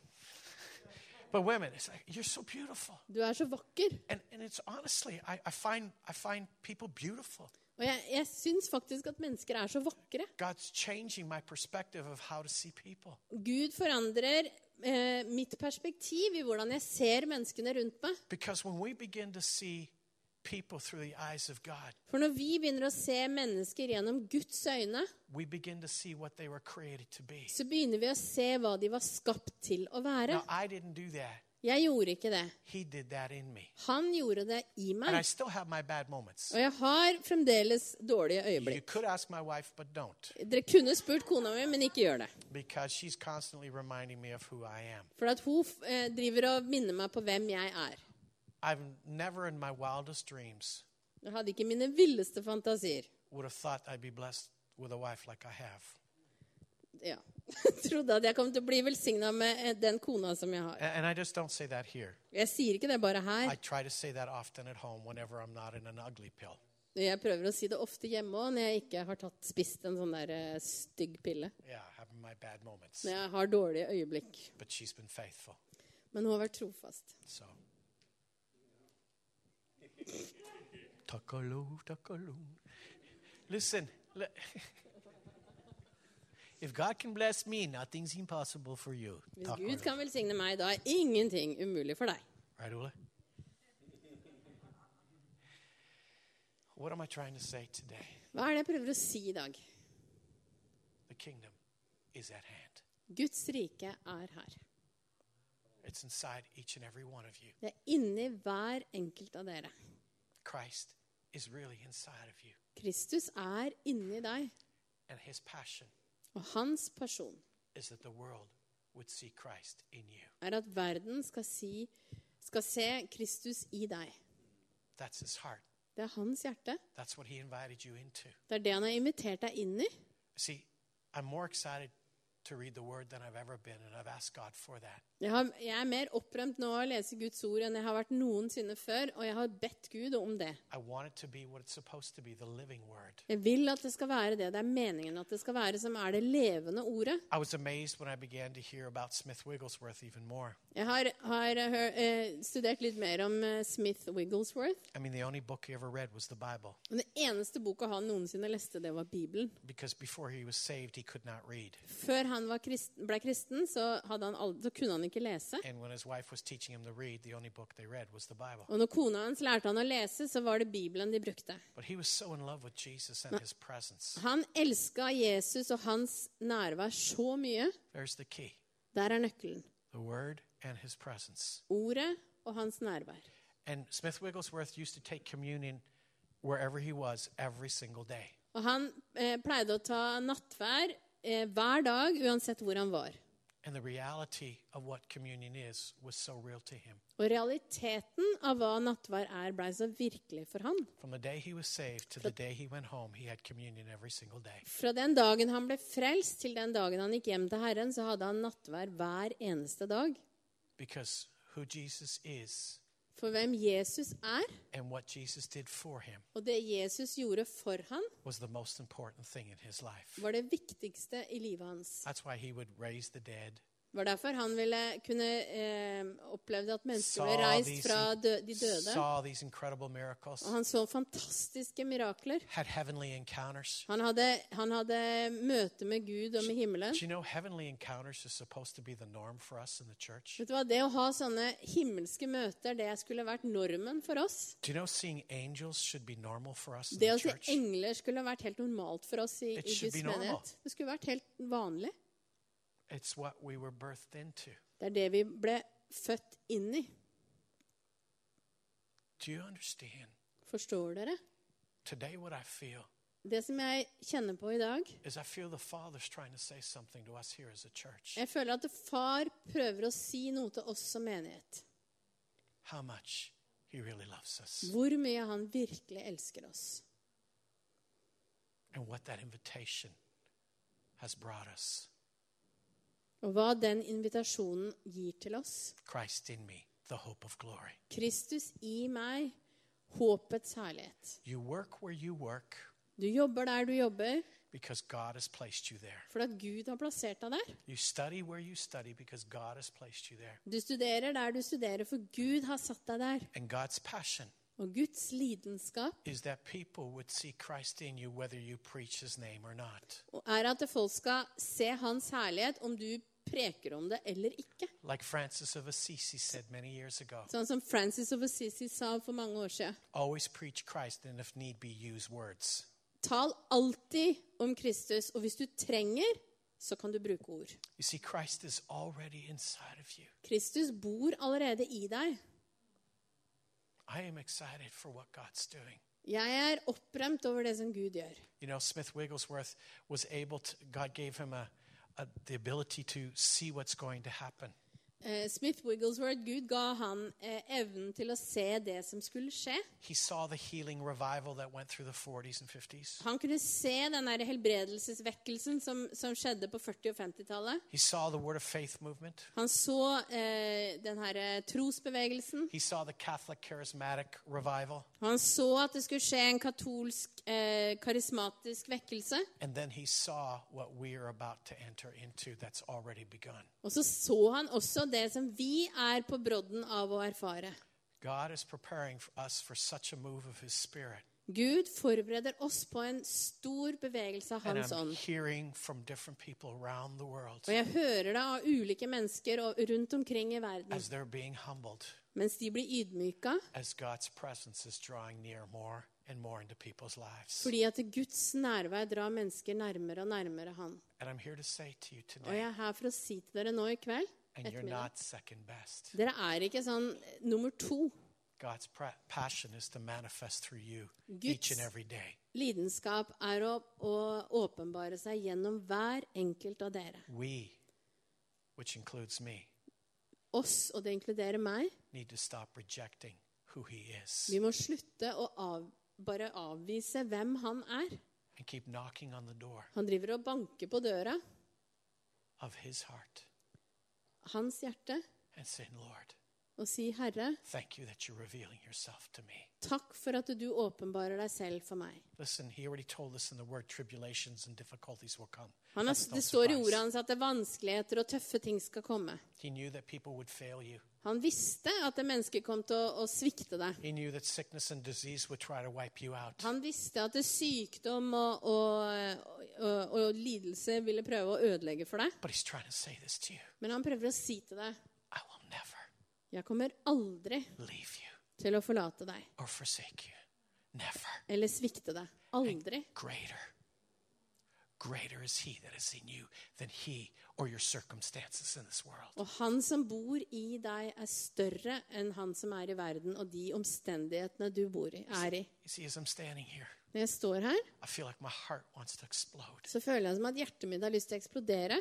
But women, it's like, you're so beautiful. du er så vakker. And, and it's honestly, I, I, find, I find people beautiful. Og jeg, jeg syns faktisk at mennesker er så vakre. God's changing my perspective of how to see people. Gud forandrer eh, mitt perspektiv i hvordan jeg ser menneskene rundt meg. Because when we begin to see For når vi begynner å se mennesker gjennom Guds øyne, we begin to see what they were created to be. så begynner vi å se hva de var skapt til å være. Now, I didn't do that. Jeg gjorde ikke det. He did that in me. Han gjorde det i meg. still have my bad. Og jeg har fremdeles dårlige You øyeblikk. could ask my wife, but don't. Dere kunne spurt kona mi, men ikke gjør det. She's me of who I am. For at hun eh, driver og minner meg på hvem jeg er. I've never in my wildest dreams Jeg hadde ikke mine villeste fantasier. would have thought I'd be blessed with a wife like I have. Ja. *laughs* Trodde at jeg kom til å bli velsigna med eh, den kona som jeg har. And, and I just don't say that here. Jeg sier ikke det bare I her. try to say that often at home whenever I'm not in an ugly pill. Jeg prøver å si det ofte hjemme òg når jeg ikke har tatt, spist en sånn der eh, stygg pille. Yeah, having my bad moments. Når jeg har dårlige øyeblikk. But she's been faithful. Men hun har vært trofast. So. Takalo, takalo. Listen, if God can bless me, nothing's impossible for you. Hvis. Gud kan velsigne meg, da er ingenting umulig for deg. Right, Ole? What am I trying to say today? Hva er det jeg prøver å si i dag? The kingdom is at hand. Guds rike er her. It's inside each and every one of you. Det er inni hver enkelt av dere. Christ is really inside of you. Kristus er inni deg, And his passion og hans passion is that the world would see Christ in you. er at verden skal, si, skal se Kristus i deg. That's his heart. Det er hans hjerte. That's what he invited you into. Det er det han har invitert deg inn i. See, I'm more excited to read the word than I've ever been, and I've asked God for that. Jeg, har, jeg er mer opprømt nå av å lese Guds ord enn jeg har vært noensinne før, og jeg har bedt Gud om det. Jeg vil at det skal være det. Det er meningen at det skal være som er det levende ordet. I was amazed when I began to hear about Smith Wigglesworth even more. Jeg har, har eh, hør, eh, studert litt mer om eh, Smith Wigglesworth. I mean, the only book he ever read was the Bible Og den eneste boka han noensinne leste, det var Bibelen. because before he was saved, he could not read. Før han var kristen, ble kristen, så, han aldri, så kunne han ikke lese. Read, Og når kona hans lærte han å lese, så var det Bibelen de brukte. So. Han elska Jesus og hans nærvær så mye. The Der er nøkkelen. Ordet og hans nærvær. And Smith Wigglesworth used to take communion wherever he was every single day. Og han eh, pleide å ta nattvær eh, hver dag, uansett hvor han var. And the reality of what communion is was so real to him. Og realiteten av hva nattvær er, blei så virkelig for han. From the day he was saved to the day he went home, he had communion every single day. Fra den dagen han ble frelst, til den dagen han gikk hjem til Herren, så hadde han nattvær hver eneste dag. Because who Jesus is For hvem Jesus er, and what Jesus did for him og det Jesus gjorde for han, was the most important thing in his life. var det viktigste i livet hans. That's why he would raise the dead, Det var derfor han ville kunne eh, opplevde at mennesker ble reist fra dø de døde. Og han så fantastiske mirakler. Han hadde, han hadde møte med Gud og med himmelen. Vet du hva, Det å ha sånne himmelske møter, det skulle vært normen for oss. Det å se engler skulle vært helt normalt for oss i, i Guds menighet. Det skulle vært helt vanlig. It's what we were birthed into. Det er det vi ble født inn i. Forstår dere? Today, what I feel Det som jeg kjenner på i dag er I feel the Father's trying to say something to us here as a church. Jeg føler at far prøver å si noe til oss som menighet. How much He really. Hvor mye han virkelig elsker oss. And what that invitation has brought us. Og hva den invitasjonen gir til oss. Christ in me, the hope of glory. Kristus i meg, håpets herlighet. You work where you work Du jobber der du jobber, because God has placed you there. fordi at Gud har plassert deg der. You study where you study because God has placed you there. Du studerer der du studerer, for Gud har satt deg der. And God's passion Og Guds lidenskap is that people would see Christ in you you preach his name or not. er at folk skal se hans herlighet, om du preker om det eller ikke. Like Francis of Assisi said many years ago Sånn som Francis of Assisi sa for mange år siden. Christ and if need be. Tal alltid om Kristus, og hvis du trenger, så kan du bruke ord. See, Christ is already inside of you. Kristus bor allerede i deg. I am excited for what God's doing. Jeg er opprømt over det som Gud gjør. You know, Smith Wigglesworth was able to, God gave him a, a, the ability to see what's going to happen. Eh, Smith Wigglesworth, Gud ga han eh, evnen til å se det som skulle skje. He saw the that went the 40s and 50s. Han kunne se den der helbredelsesvekkelsen som, som skjedde på 40- og 50-tallet. He saw the Word of Faith movement. Han så eh, den her eh, trosbevegelsen. Han så at det skulle skje en katolsk, eh, karismatisk vekkelse. Og så så han også det som vi er på brodden av å erfare. Gud forbereder oss på en stor bevegelse av Hans ånd. Og jeg hører det av ulike mennesker og- rundt omkring i verden. Mens de blir ydmyka. Fordi at Guds nærvær drar mennesker nærmere og nærmere Han. Og jeg er her for å si til dere nå i kveld ettermiddag, not second best. Dere er ikke sånn nummer to. God's passion is to manifest through you Guds- each and every day. Lidenskap er å, å åpenbare seg gjennom hver enkelt av dere. We, which includes me, Oss, og det inkluderer meg, need to stop rejecting who He is vi må slutte å av, bare avvise hvem Han er. and keep knocking on the door Han driver og banker på døra, av hans heart hans hjerte, og si, 'Herre, takk for at du åpenbarer deg selv for meg'. Listen. Han det står i ordet hans at det vanskeligheter og tøffe ting skal komme. Han visste at det mennesket kom til å, å svikte deg. Han visste at sykdom og, og, og, og lidelse ville prøve å ødelegge for deg. Men han prøver å si til deg Jeg kommer aldri til å forlate deg eller svikte deg. Aldri. Greater. Greater is He that is in you than He or your circumstances in this world. Og han som bor i deg, er større enn han som er i verden, og de omstendighetene du bor i, er i. You see, as I'm standing here, Når jeg står her, I feel like my heart wants to explode. så føler jeg som at hjertet mitt har lyst til å eksplodere.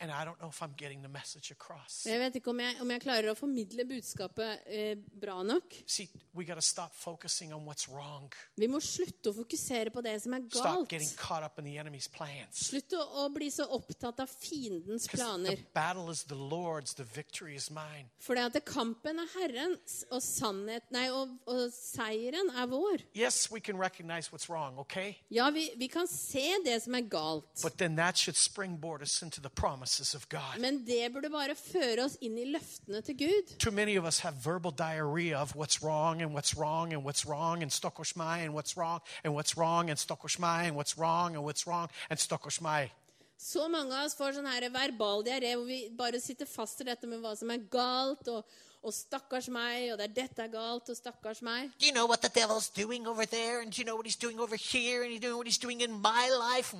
And I don't know if I'm getting the message across. Jeg vet ikke om jeg, om jeg klarer å formidle budskapet eh, bra nok. See, we got to stop focusing on what's wrong. Vi må slutte å fokusere på det som er Stop galt. getting caught up in the enemy's plans. Slutt å, å bli så opptatt av fiendens 'Cause planer. the battle is the Lord's, the victory is mine. For det at kampen er Herrens, og, sannhet, nei, og, og seieren er vår. Yes, we can recognize what's wrong, okay? Ja, vi, vi kan se det som er galt. But then that should springboard us into the promises of God. Men det burde bare føre oss inn i løftene til Gud. Too many of us have verbal diarrhea of what's wrong and what's wrong and what's wrong and stokoshmai and what's wrong and what's wrong and stokoshmai and what's wrong and what's wrong and stokoshmai. Så mange av oss får sånn her verbal diaré hvor vi bare sitter fast i dette med hva som er galt, og, og stakkars meg, og det er dette er galt, og stakkars meg. Do you know what the devil's doing over there? And do you know what he's doing over here? And you know what he's doing in my life?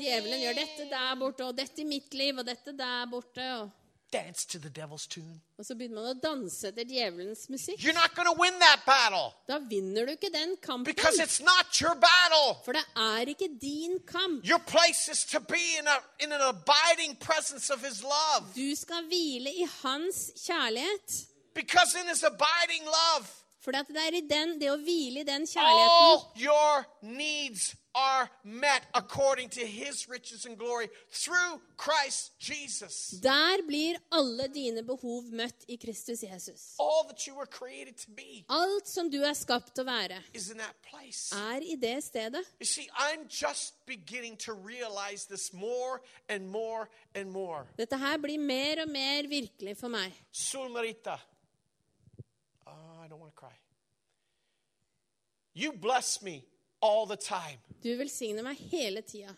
Djevelen gjør dette der borte, og dette i mitt liv, og dette der borte. Og, Dance to the devil's tune. og så begynner man å danse etter djevelens musikk. You're not going to win that battle Da vinner du ikke den kampen. because it's not your battle. For det er ikke din kamp. Your place is to be in, a, in an abiding presence of his love. Du skal hvile i hans kjærlighet. Because in his abiding love, For det er i den, det å hvile i den kjærligheten all your needs are met according to his riches and glory through Christ Jesus. Der blir alle dine behov møtt i Kristus Jesus. All that you were created to be Alt som du er skapt å være, is in that place. er i det stedet. You see, I'm just beginning to realize this more and more and more. Dette her blir mer og mer virkelig for meg. Sulmarita. Oh, I don't want to cry. You bless me all the time. Du velsigner meg hele tida.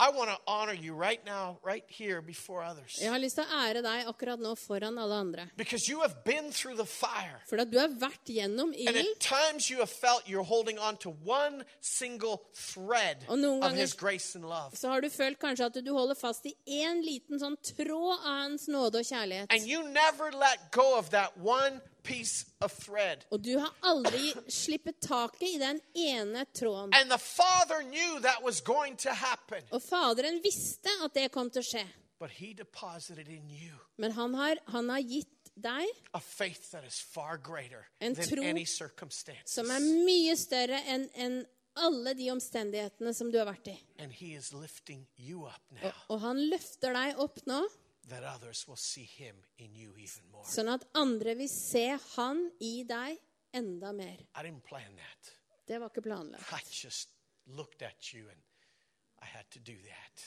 I want to honor you right now, right here before others. Jeg har lyst til å ære deg akkurat nå foran alle andre. Because you have been through the fire. For at du har vært gjennom And at times you have felt you're holding on to one single thread of His grace and love. så har du følt kanskje at du holder fast i en liten sånn tråd av hans nåde og kjærlighet. And you never let go of that one piece of thread. Og du har aldri slippet taket i den ene tråden. And the Father knew that was going to happen. Og Faderen visste at det kom til å skje. But He deposited in you Men han har, han har gitt deg a faith that is far greater En than tro any circumstance. som er mye større enn en alle de omstendighetene som du har vært i. Now Og han løfter deg opp nå, that others will see Him in you even more. sånn at andre vil se han i deg enda mer. Det var ikke planlagt. I just looked at you and I had to do that.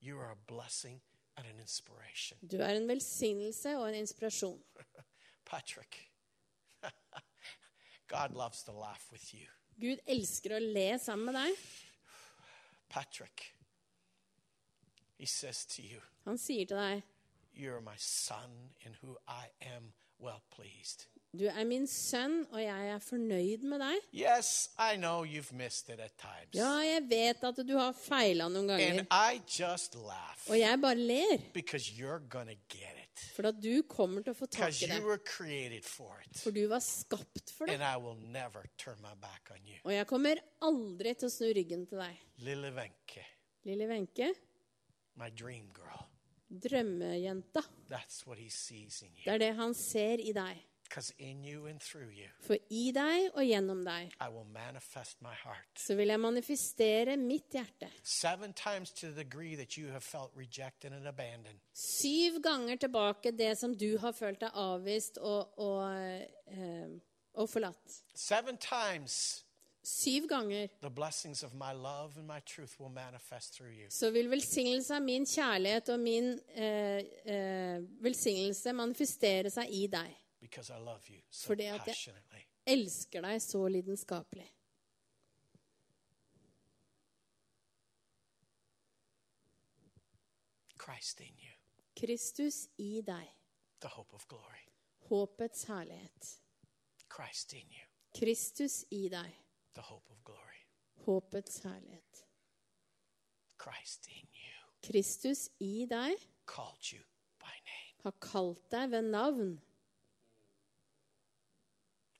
You are a blessing and an inspiration. Du er en velsignelse og en inspirasjon. *laughs* Patrick, *laughs* God loves to laugh with you. Gud elsker å le sammen med deg. Patrick, He says to you, Han sier til deg, You're my son in who I am well. Du er min sønn, og jeg er fornøyd med deg. Yes, I know you've missed it at times. Ja, jeg vet at du har feila noen ganger. Laugh Og jeg bare ler, because you're going to get it. for at du kommer til å få tak i det. for. Du var skapt for det. And I will never turn my back on you. Og jeg kommer aldri til å snu ryggen til deg. Lille Wenke, Lille Wenche, my dream girl. drømmejenta. That's what he sees in Det er det han ser i deg. In you and you, For i deg og gjennom deg I will manifest my heart. så vil jeg manifestere mitt hjerte. Seven times to the degree that you have felt rejected and abandoned. Syv ganger tilbake det som du har følt deg avvist og, og, uh, og forlatt. Seven times Syv ganger the blessings of my love and my truth will manifest through you. så vil velsignelse av min kjærlighet og min eh, eh, velsignelse manifestere seg i deg. Because I love you so Fordi at jeg- Elsker deg så lidenskapelig. Christ in you, Kristus i deg. the hope of glory. Håpets herlighet. Christ in you, Kristus i deg. The hope of glory. Håpets herlighet. Christ in you Kristus i deg called you by name. har kalt deg ved navn.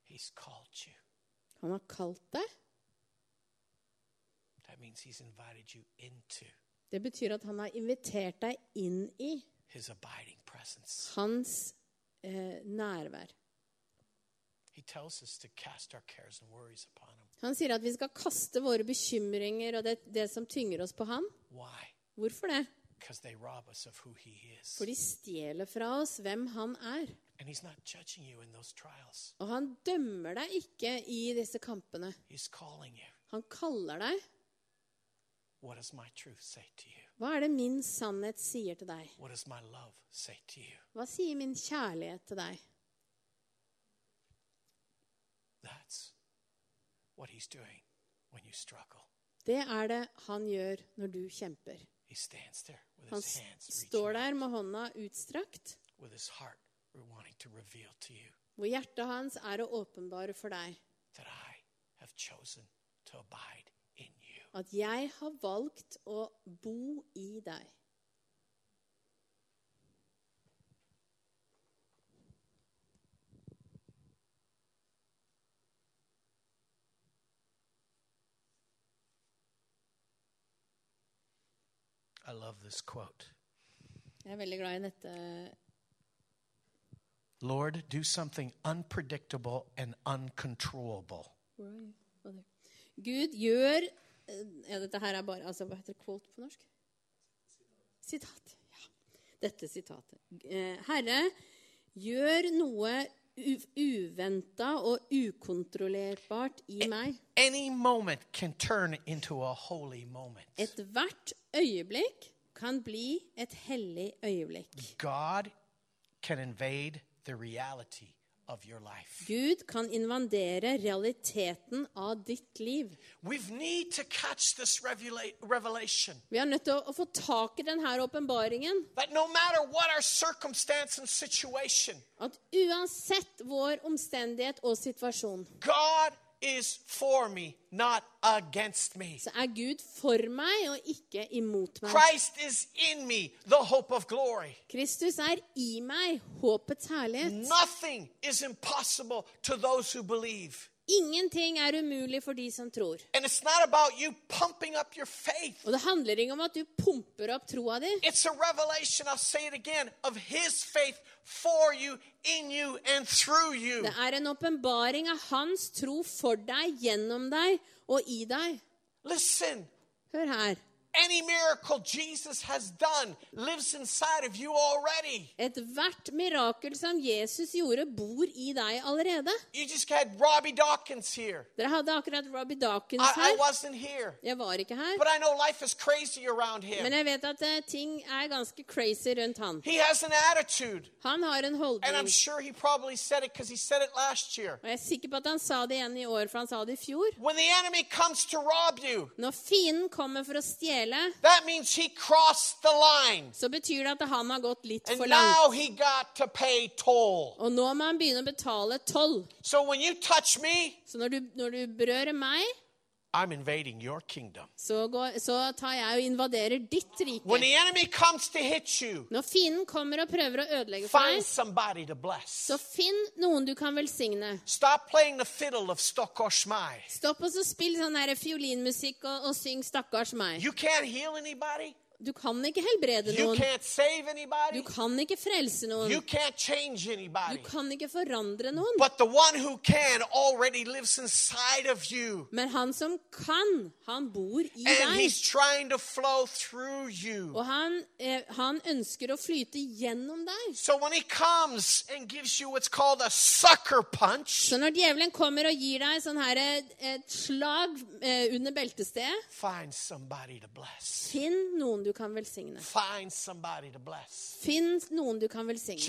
He's called you. Han har kalt deg. That means he's invited you into Det betyr at han har invitert deg inn i his abiding presence. hans eh, nærvær. He tells us to cast our cares and worries upon. Han sier at vi skal kaste våre bekymringer og det, det som tynger oss på ham. Why? Hvorfor det? For de stjeler fra oss hvem han er. Og han dømmer deg ikke i disse kampene. Han kaller deg. Hva er det min sannhet sier til deg? Hva sier min kjærlighet til deg? That's what he's doing when you struggle. Det er det han gjør når du kjemper. He stands there with Han his hands står der med hånda utstrakt, with his heart wanting to reveal to you hvor hjertet hans er å åpenbare for deg that I have chosen to abide in you. at jeg har valgt å bo i deg. I love this quote. Jeg er veldig glad i dette. Lord, do something unpredictable and uncontrollable. Gud gjør eh, ja, Dette her er bare altså, Hva heter quote på norsk? Sitat. Ja. Dette sitatet. Eh, Herre, gjør noe uventa og ukontrollerbart i meg. Any moment can turn into a holy moment. Ethvert øyeblikk kan bli et hellig øyeblikk. God can invade the reality. Gud kan invadere realiteten av ditt liv. Vi er nødt til å, få tak i denne åpenbaringen. At uansett vår omstendighet og situasjon, God is for me, not against me. så er Gud for meg og ikke imot meg. Christ is in me, the hope of glory. Kristus er i meg, håpets herlighet. Nothing is impossible to those who believe. Ingenting er umulig for de som tror. Og det handler ikke om at du pumper opp troa di. Again, you, you. Det er en åpenbaring av hans tro for deg, gjennom deg og i deg. Listen, Hør her. Any miracle Jesus has done lives inside of you already. Ethvert mirakel som Jesus gjorde, bor i deg allerede. You just had Robbie Dawkins here. Dere hadde akkurat Robbie Dawkins I, I her. wasn't here. Jeg var ikke her. But I know life is crazy around Men him. jeg vet at eh, ting er ganske crazy rundt han. He has an attitude. Han har en And I'm holdning. sure he probably said it because he said it last year. Og jeg er sikker på at han sa det igjen i år, for han sa det i fjor. When the enemy comes to rob you, Når fienden kommer for å stjele fjellet, that means he crossed the line. så betyr det at han har gått litt And for now langt. he got to pay toll. Og nå må han begynne å betale toll. So when you touch me, Så når du, når du berører meg, I'm invading your kingdom. så, går, så tar jeg og invaderer ditt When rike. the enemy comes to hit you, Når fienden kommer og prøver å ødelegge for find deg, somebody to bless. så finn noen du kan velsigne. Stop playing the fiddle of Stokoshmai. Stopp og så spill sånn her fiolinmusikk og, og syng 'Stakkars meg'. You can't heal anybody. Du kan ikke helbrede noen. Du kan ikke frelse noen. Du kan ikke forandre noen. Men han som kan, han bor i deg. Og han, eh, han ønsker å flyte gjennom deg. Så når djevelen kommer og gir deg sånn her et, et slag eh, under beltestedet, finn noen du kan velsigne. Finn noen du kan velsigne.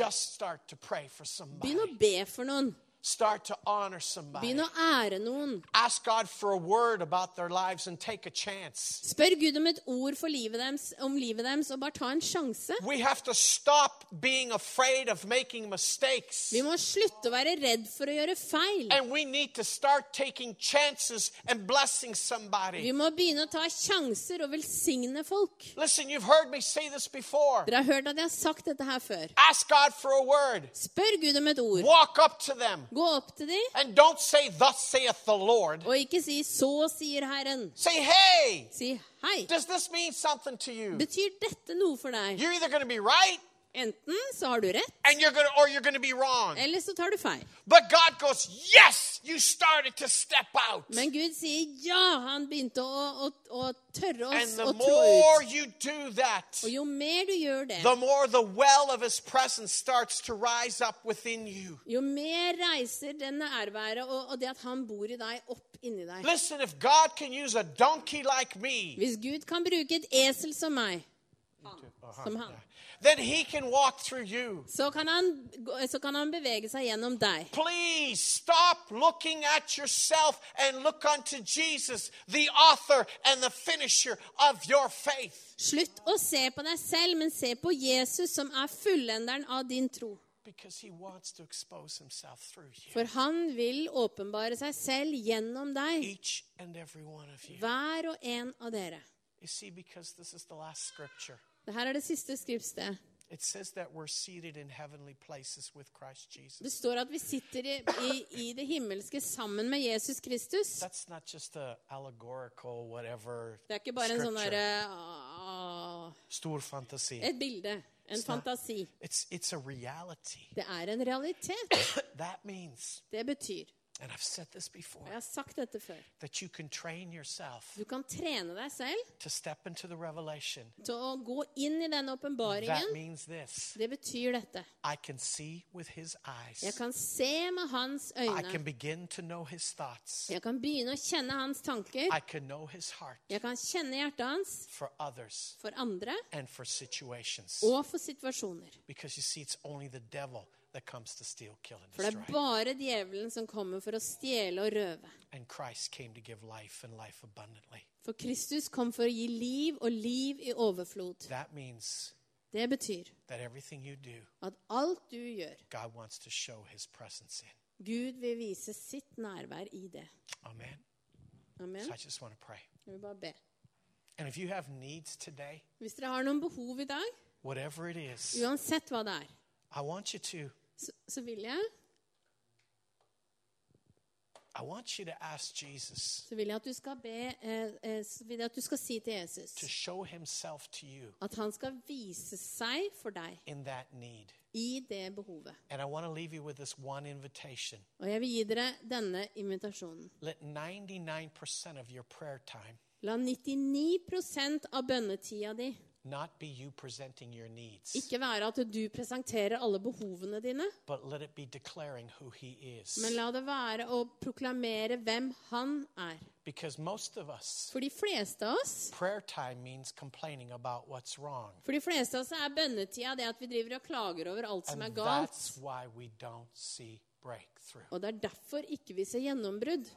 Begynn å be for noen. Start to honor somebody. Begynn å ære noen. Ask God for a word about their lives and take a chance. Spør Gud om et ord for livet deres, om livet deres, og bare ta en sjanse. We have to stop being afraid of making mistakes. Vi må slutte å være redd for å gjøre feil. And we need to start taking chances and blessing Vi somebody. må begynne å ta sjanser og velsigne folk. Listen, you've heard me say this before. Dere har hørt at jeg har sagt dette her før. Ask God for a word. Spør Gud om et ord. Walk up to them. Gå opp til dem, And don't say, Thus saith the Lord. og ikke si 'så sier Herren'. Say, Hey, Si 'hei'. does this mean something to you? Betyr dette noe for deg? You're either going to be right Enten så har du rett, and you're gonna, or you're going to be wrong. eller så tar du feil. But God goes, Yes, you started to step out. Men Gud sier ja. Han begynte å, å, å tørre oss å trå ut. that, Og jo mer du gjør det, the more the well of his presence starts to rise up within you. jo mer reiser det nærværet og, og det at han bor i deg, opp inni deg. Listen, if God can use a donkey like me, Hvis Gud kan bruke et esel som meg, som han, then he can walk through you. så kan han, så kan han bevege seg gjennom deg. Please stop looking at yourself and look unto Jesus, the author and the finisher of your faith. Slutt å se på deg selv, men se på Jesus, som er fullenderen av din tro. For han vil åpenbare seg selv gjennom deg, hver og en av dere. You see, because this is the last scripture. Dette er det siste skriftsted. It says that we're seated in heavenly places with Christ Det står at vi sitter i, i, i det himmelske sammen med Jesus Kristus. That's not just a allegorical whatever Det er ikke bare en sånn scripture. derre ah, Stor fantasi. Et bilde. En It's not- fantasi. It's it's a reality. Det er en realitet. *coughs* That means, Det betyr, and I've said this before, jeg har sagt dette før, that you can train yourself du kan trene deg selv to step into the revelation. til å gå inn i den That åpenbaringen. means this. Det betyr dette. I can see with his eyes. Jeg kan se med hans I øyne. can begin to know his thoughts. Jeg kan begynne å kjenne hans tanker. I can know his heart Jeg kan kjenne hjertet hans for others for andre and for situations. og for situasjoner. Because you see, it's only the devil For det er bare djevelen som kommer for å stjele og røve. And Christ came to give life and life abundantly. For Kristus kom for å gi liv og liv i overflod. Det betyr that everything you do, at alt du gjør, God wants to show his presence in. Gud vil vise sitt nærvær i det. Amen. Amen. So I just want to pray. Jeg vil bare be. And if you have needs today, Hvis dere har noen behov i dag, is, uansett hva det er, I want you to så, så vil jeg I want you to ask Jesus så vil jeg at du skal be eh, eh, så vil jeg at du skal si til Jesus to show himself to you at han skal vise seg for deg in that need. i det behovet. And I want to leave you with this one invitation. Og jeg vil gi dere denne invitasjonen. Let 99% of your prayer time La 99 av bønnetida di not be you presenting your needs, ikke være at du presenterer alle behovene dine, but let it be declaring who he is. men la det være å proklamere hvem han er. Because most of us, For de fleste av oss prayer time means complaining about what's wrong. For de fleste av oss er bønnetida det at vi driver og klager over alt som er galt. that's why we don't see breakthrough. Og det er derfor ikke vi ser gjennombrudd.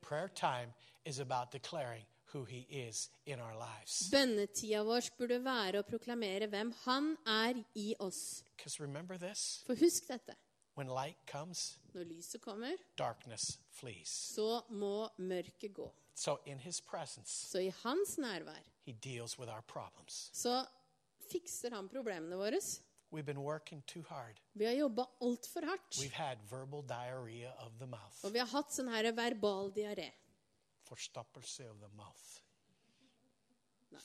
Prayer time is about declaring who He is in our lives. Bønnetida vår burde være å proklamere hvem Han er i oss. Because remember this For husk dette. when light comes, Når lyset kommer, darkness flees. så må mørket gå. So, in His presence, Så i hans nærvær He deals with our problems. så fikser han problemene våre. We've been working too hard. Vi har jobba altfor hardt. We've had verbal diarrhea of the mouth, Og vi har hatt sånn her verbal diaré. Forstoppelse of the mouth. No.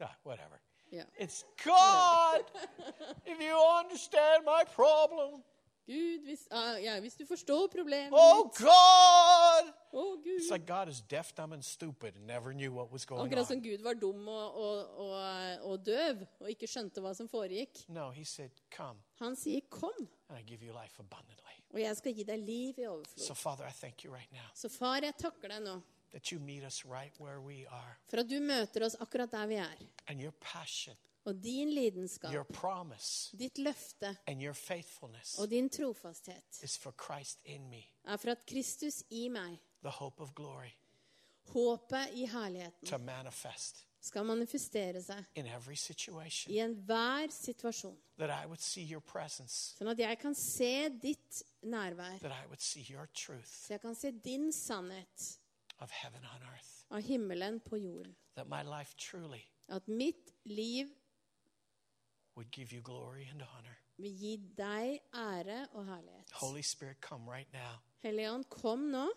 Ah, whatever. Yeah. It's God! *laughs* if you understand my problem. Gud, hvis, uh, ja, hvis du forstår problemet Oh, mitt God! Oh, Gud. It's like God is deaf, dumb, and stupid and never knew what was going Akkurat som. Gud var dum og, og, og, og døv og ikke skjønte hva som foregikk. No, He said, Come, Han sier 'kom', and I give you life abundantly. og jeg skal gi deg liv i So, overflod. Father, I thank you right now Så far, jeg takker deg nå that you meet us right where we are. for at du møter oss akkurat der vi er. And your passion, Og din lidenskap, your promise, ditt løfte and your faithfulness og din trofasthet is for Christ in me, er for at Kristus i meg, the hope of glory, håpet i herligheten, to manifest skal manifestere seg in every situation. i enhver situasjon. That I would see your presence, Sånn at jeg kan se ditt nærvær. that I would see your truth Så jeg kan se din sannhet earth. av himmelen på jorden. That my life truly At mitt liv would give you glory and honor. vil gi deg ære og herlighet. Holy Spirit, come right now Hellige kom nå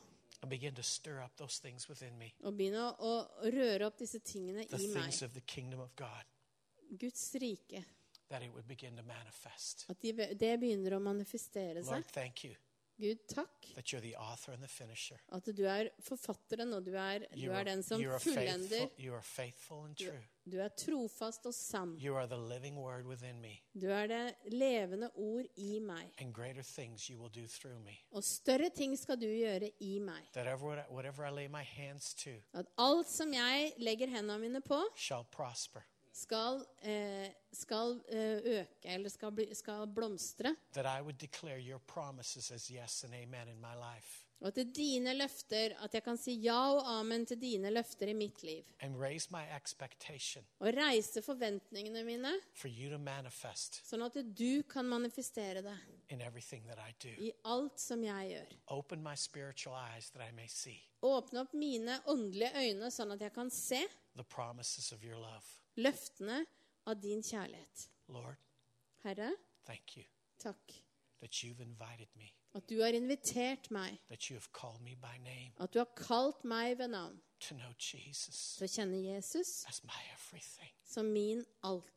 and begin to stir up those things within me, og begynn å røre opp disse tingene the i meg. things of the kingdom of God, Guds rike. that it would begin to manifest. At de, det begynner å manifestere seg. Lord, thank you Gud, takk at du er forfatteren, og du er, du er den som fullender. true. Du er trofast og sann. Du er det levende ord i meg. Og større ting skal du gjøre i meg. At alt som jeg legger hendene mine på, shall prosper. Skal, eh, skal eh, øke eller skal, bli, skal blomstre. That I would declare your promises as yes and amen in my life. Og til dine løfter, at jeg kan si ja og amen til dine løfter i mitt liv. And raise my expectation Og reise forventningene mine, sånn at du kan manifestere det in everything that I alt som jeg gjør. Open my spiritual eyes that I may see Åpne opp mine åndelige øyne, sånn at jeg kan se the promises of your love. Løftene av din kjærlighet. Lord, Herre, thank you takk that you've invited me, at du har invitert meg, that you have called me by name at du har kalt meg ved navn to know Jesus til å kjenne Jesus as my everything. som min alt.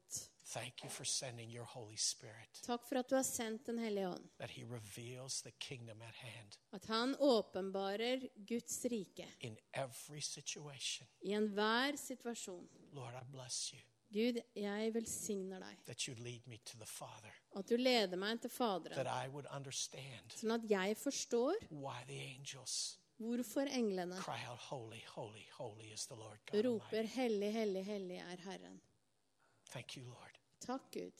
Thank you for sending your Holy Spirit, Takk for at du har sendt Den hellige ånd. that He reveals the kingdom at hand At han åpenbarer Guds rike in every situation. i enhver situasjon. Lord, I bless you Gud, jeg velsigner deg. that you lead me to the Father, At du leder meg til Faderen. that I would understand Sånn at jeg forstår why the angels hvorfor englene cry out, Holy, holy, holy is the Lord God roper 'Hellig, hellig, hellig er Herren'. Thank you, Lord, Takk, Gud,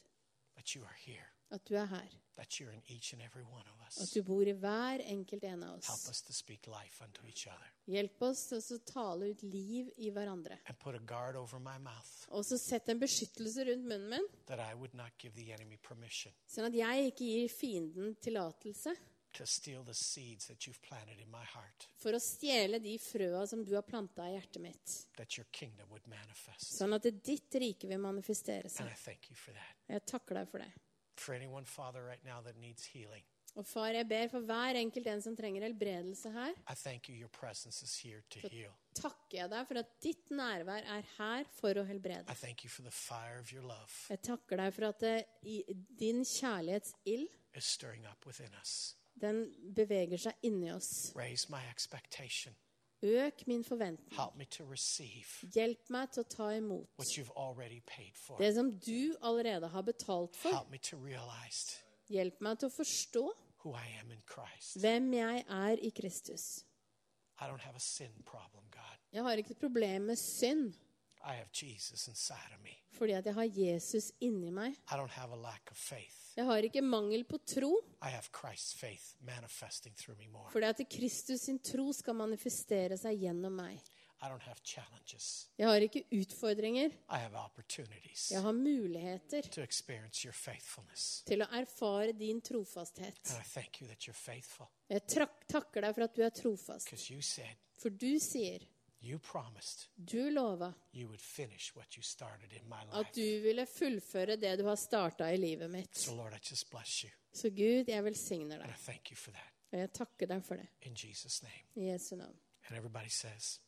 at you are here, at du er her. that you're in each and every one of At du bor i hver enkelt en av Help oss. us to speak life unto each other Hjelp oss til å tale ut liv i hverandre. and put a guard over my mouth Og så sett en beskyttelse rundt munnen min, that I would not give the enemy permission sånn at jeg ikke gir fienden tillatelse to steal the seeds that you've planted in my heart, for å stjele de frøa som du har planta i hjertet mitt. that your kingdom would manifest. Sånn at ditt rike vil manifestere And seg. I thank you for that. Jeg takker deg for det. For anyone, Father, right now that needs healing, Og far, jeg ber for hver enkelt en som trenger helbredelse her, I thank you. Your presence is here to heal. takker jeg deg for at ditt nærvær er her for å helbrede. I thank you for the fire of your love Jeg takker deg for at det, i, din kjærlighetsild, is stirring up within us. den beveger seg inni oss. Raise my expectation. Øk min forventning. Help me to receive Hjelp meg til å ta imot det som du allerede har betalt for. Help me to realize Hjelp meg til å forstå who I am in Christ. hvem jeg er i Kristus. I don't have a sin problem, God. Jeg har ikke et problem med synd, I have Jesus inside of me. fordi at jeg har Jesus inni meg. I don't have a lack of faith. Jeg har ikke mangel på tro, I have Christ's faith manifesting through me more. fordi at Kristus sin tro skal manifestere seg gjennom meg. I don't have challenges. Jeg har ikke utfordringer. I have opportunities Jeg har muligheter to experience your faithfulness. til å erfare din trofasthet. And I thank you that you're faithful Jeg takker deg for at du er trofast. For du sier, you promised du lova, you would finish what you started in my at life. du ville fullføre det du har starta i livet mitt. So, Lord, I just bless you Så Gud, jeg velsigner and I deg. thank you for that Og jeg takker deg for det. in Jesus' name. I Jesu navn. And everybody says,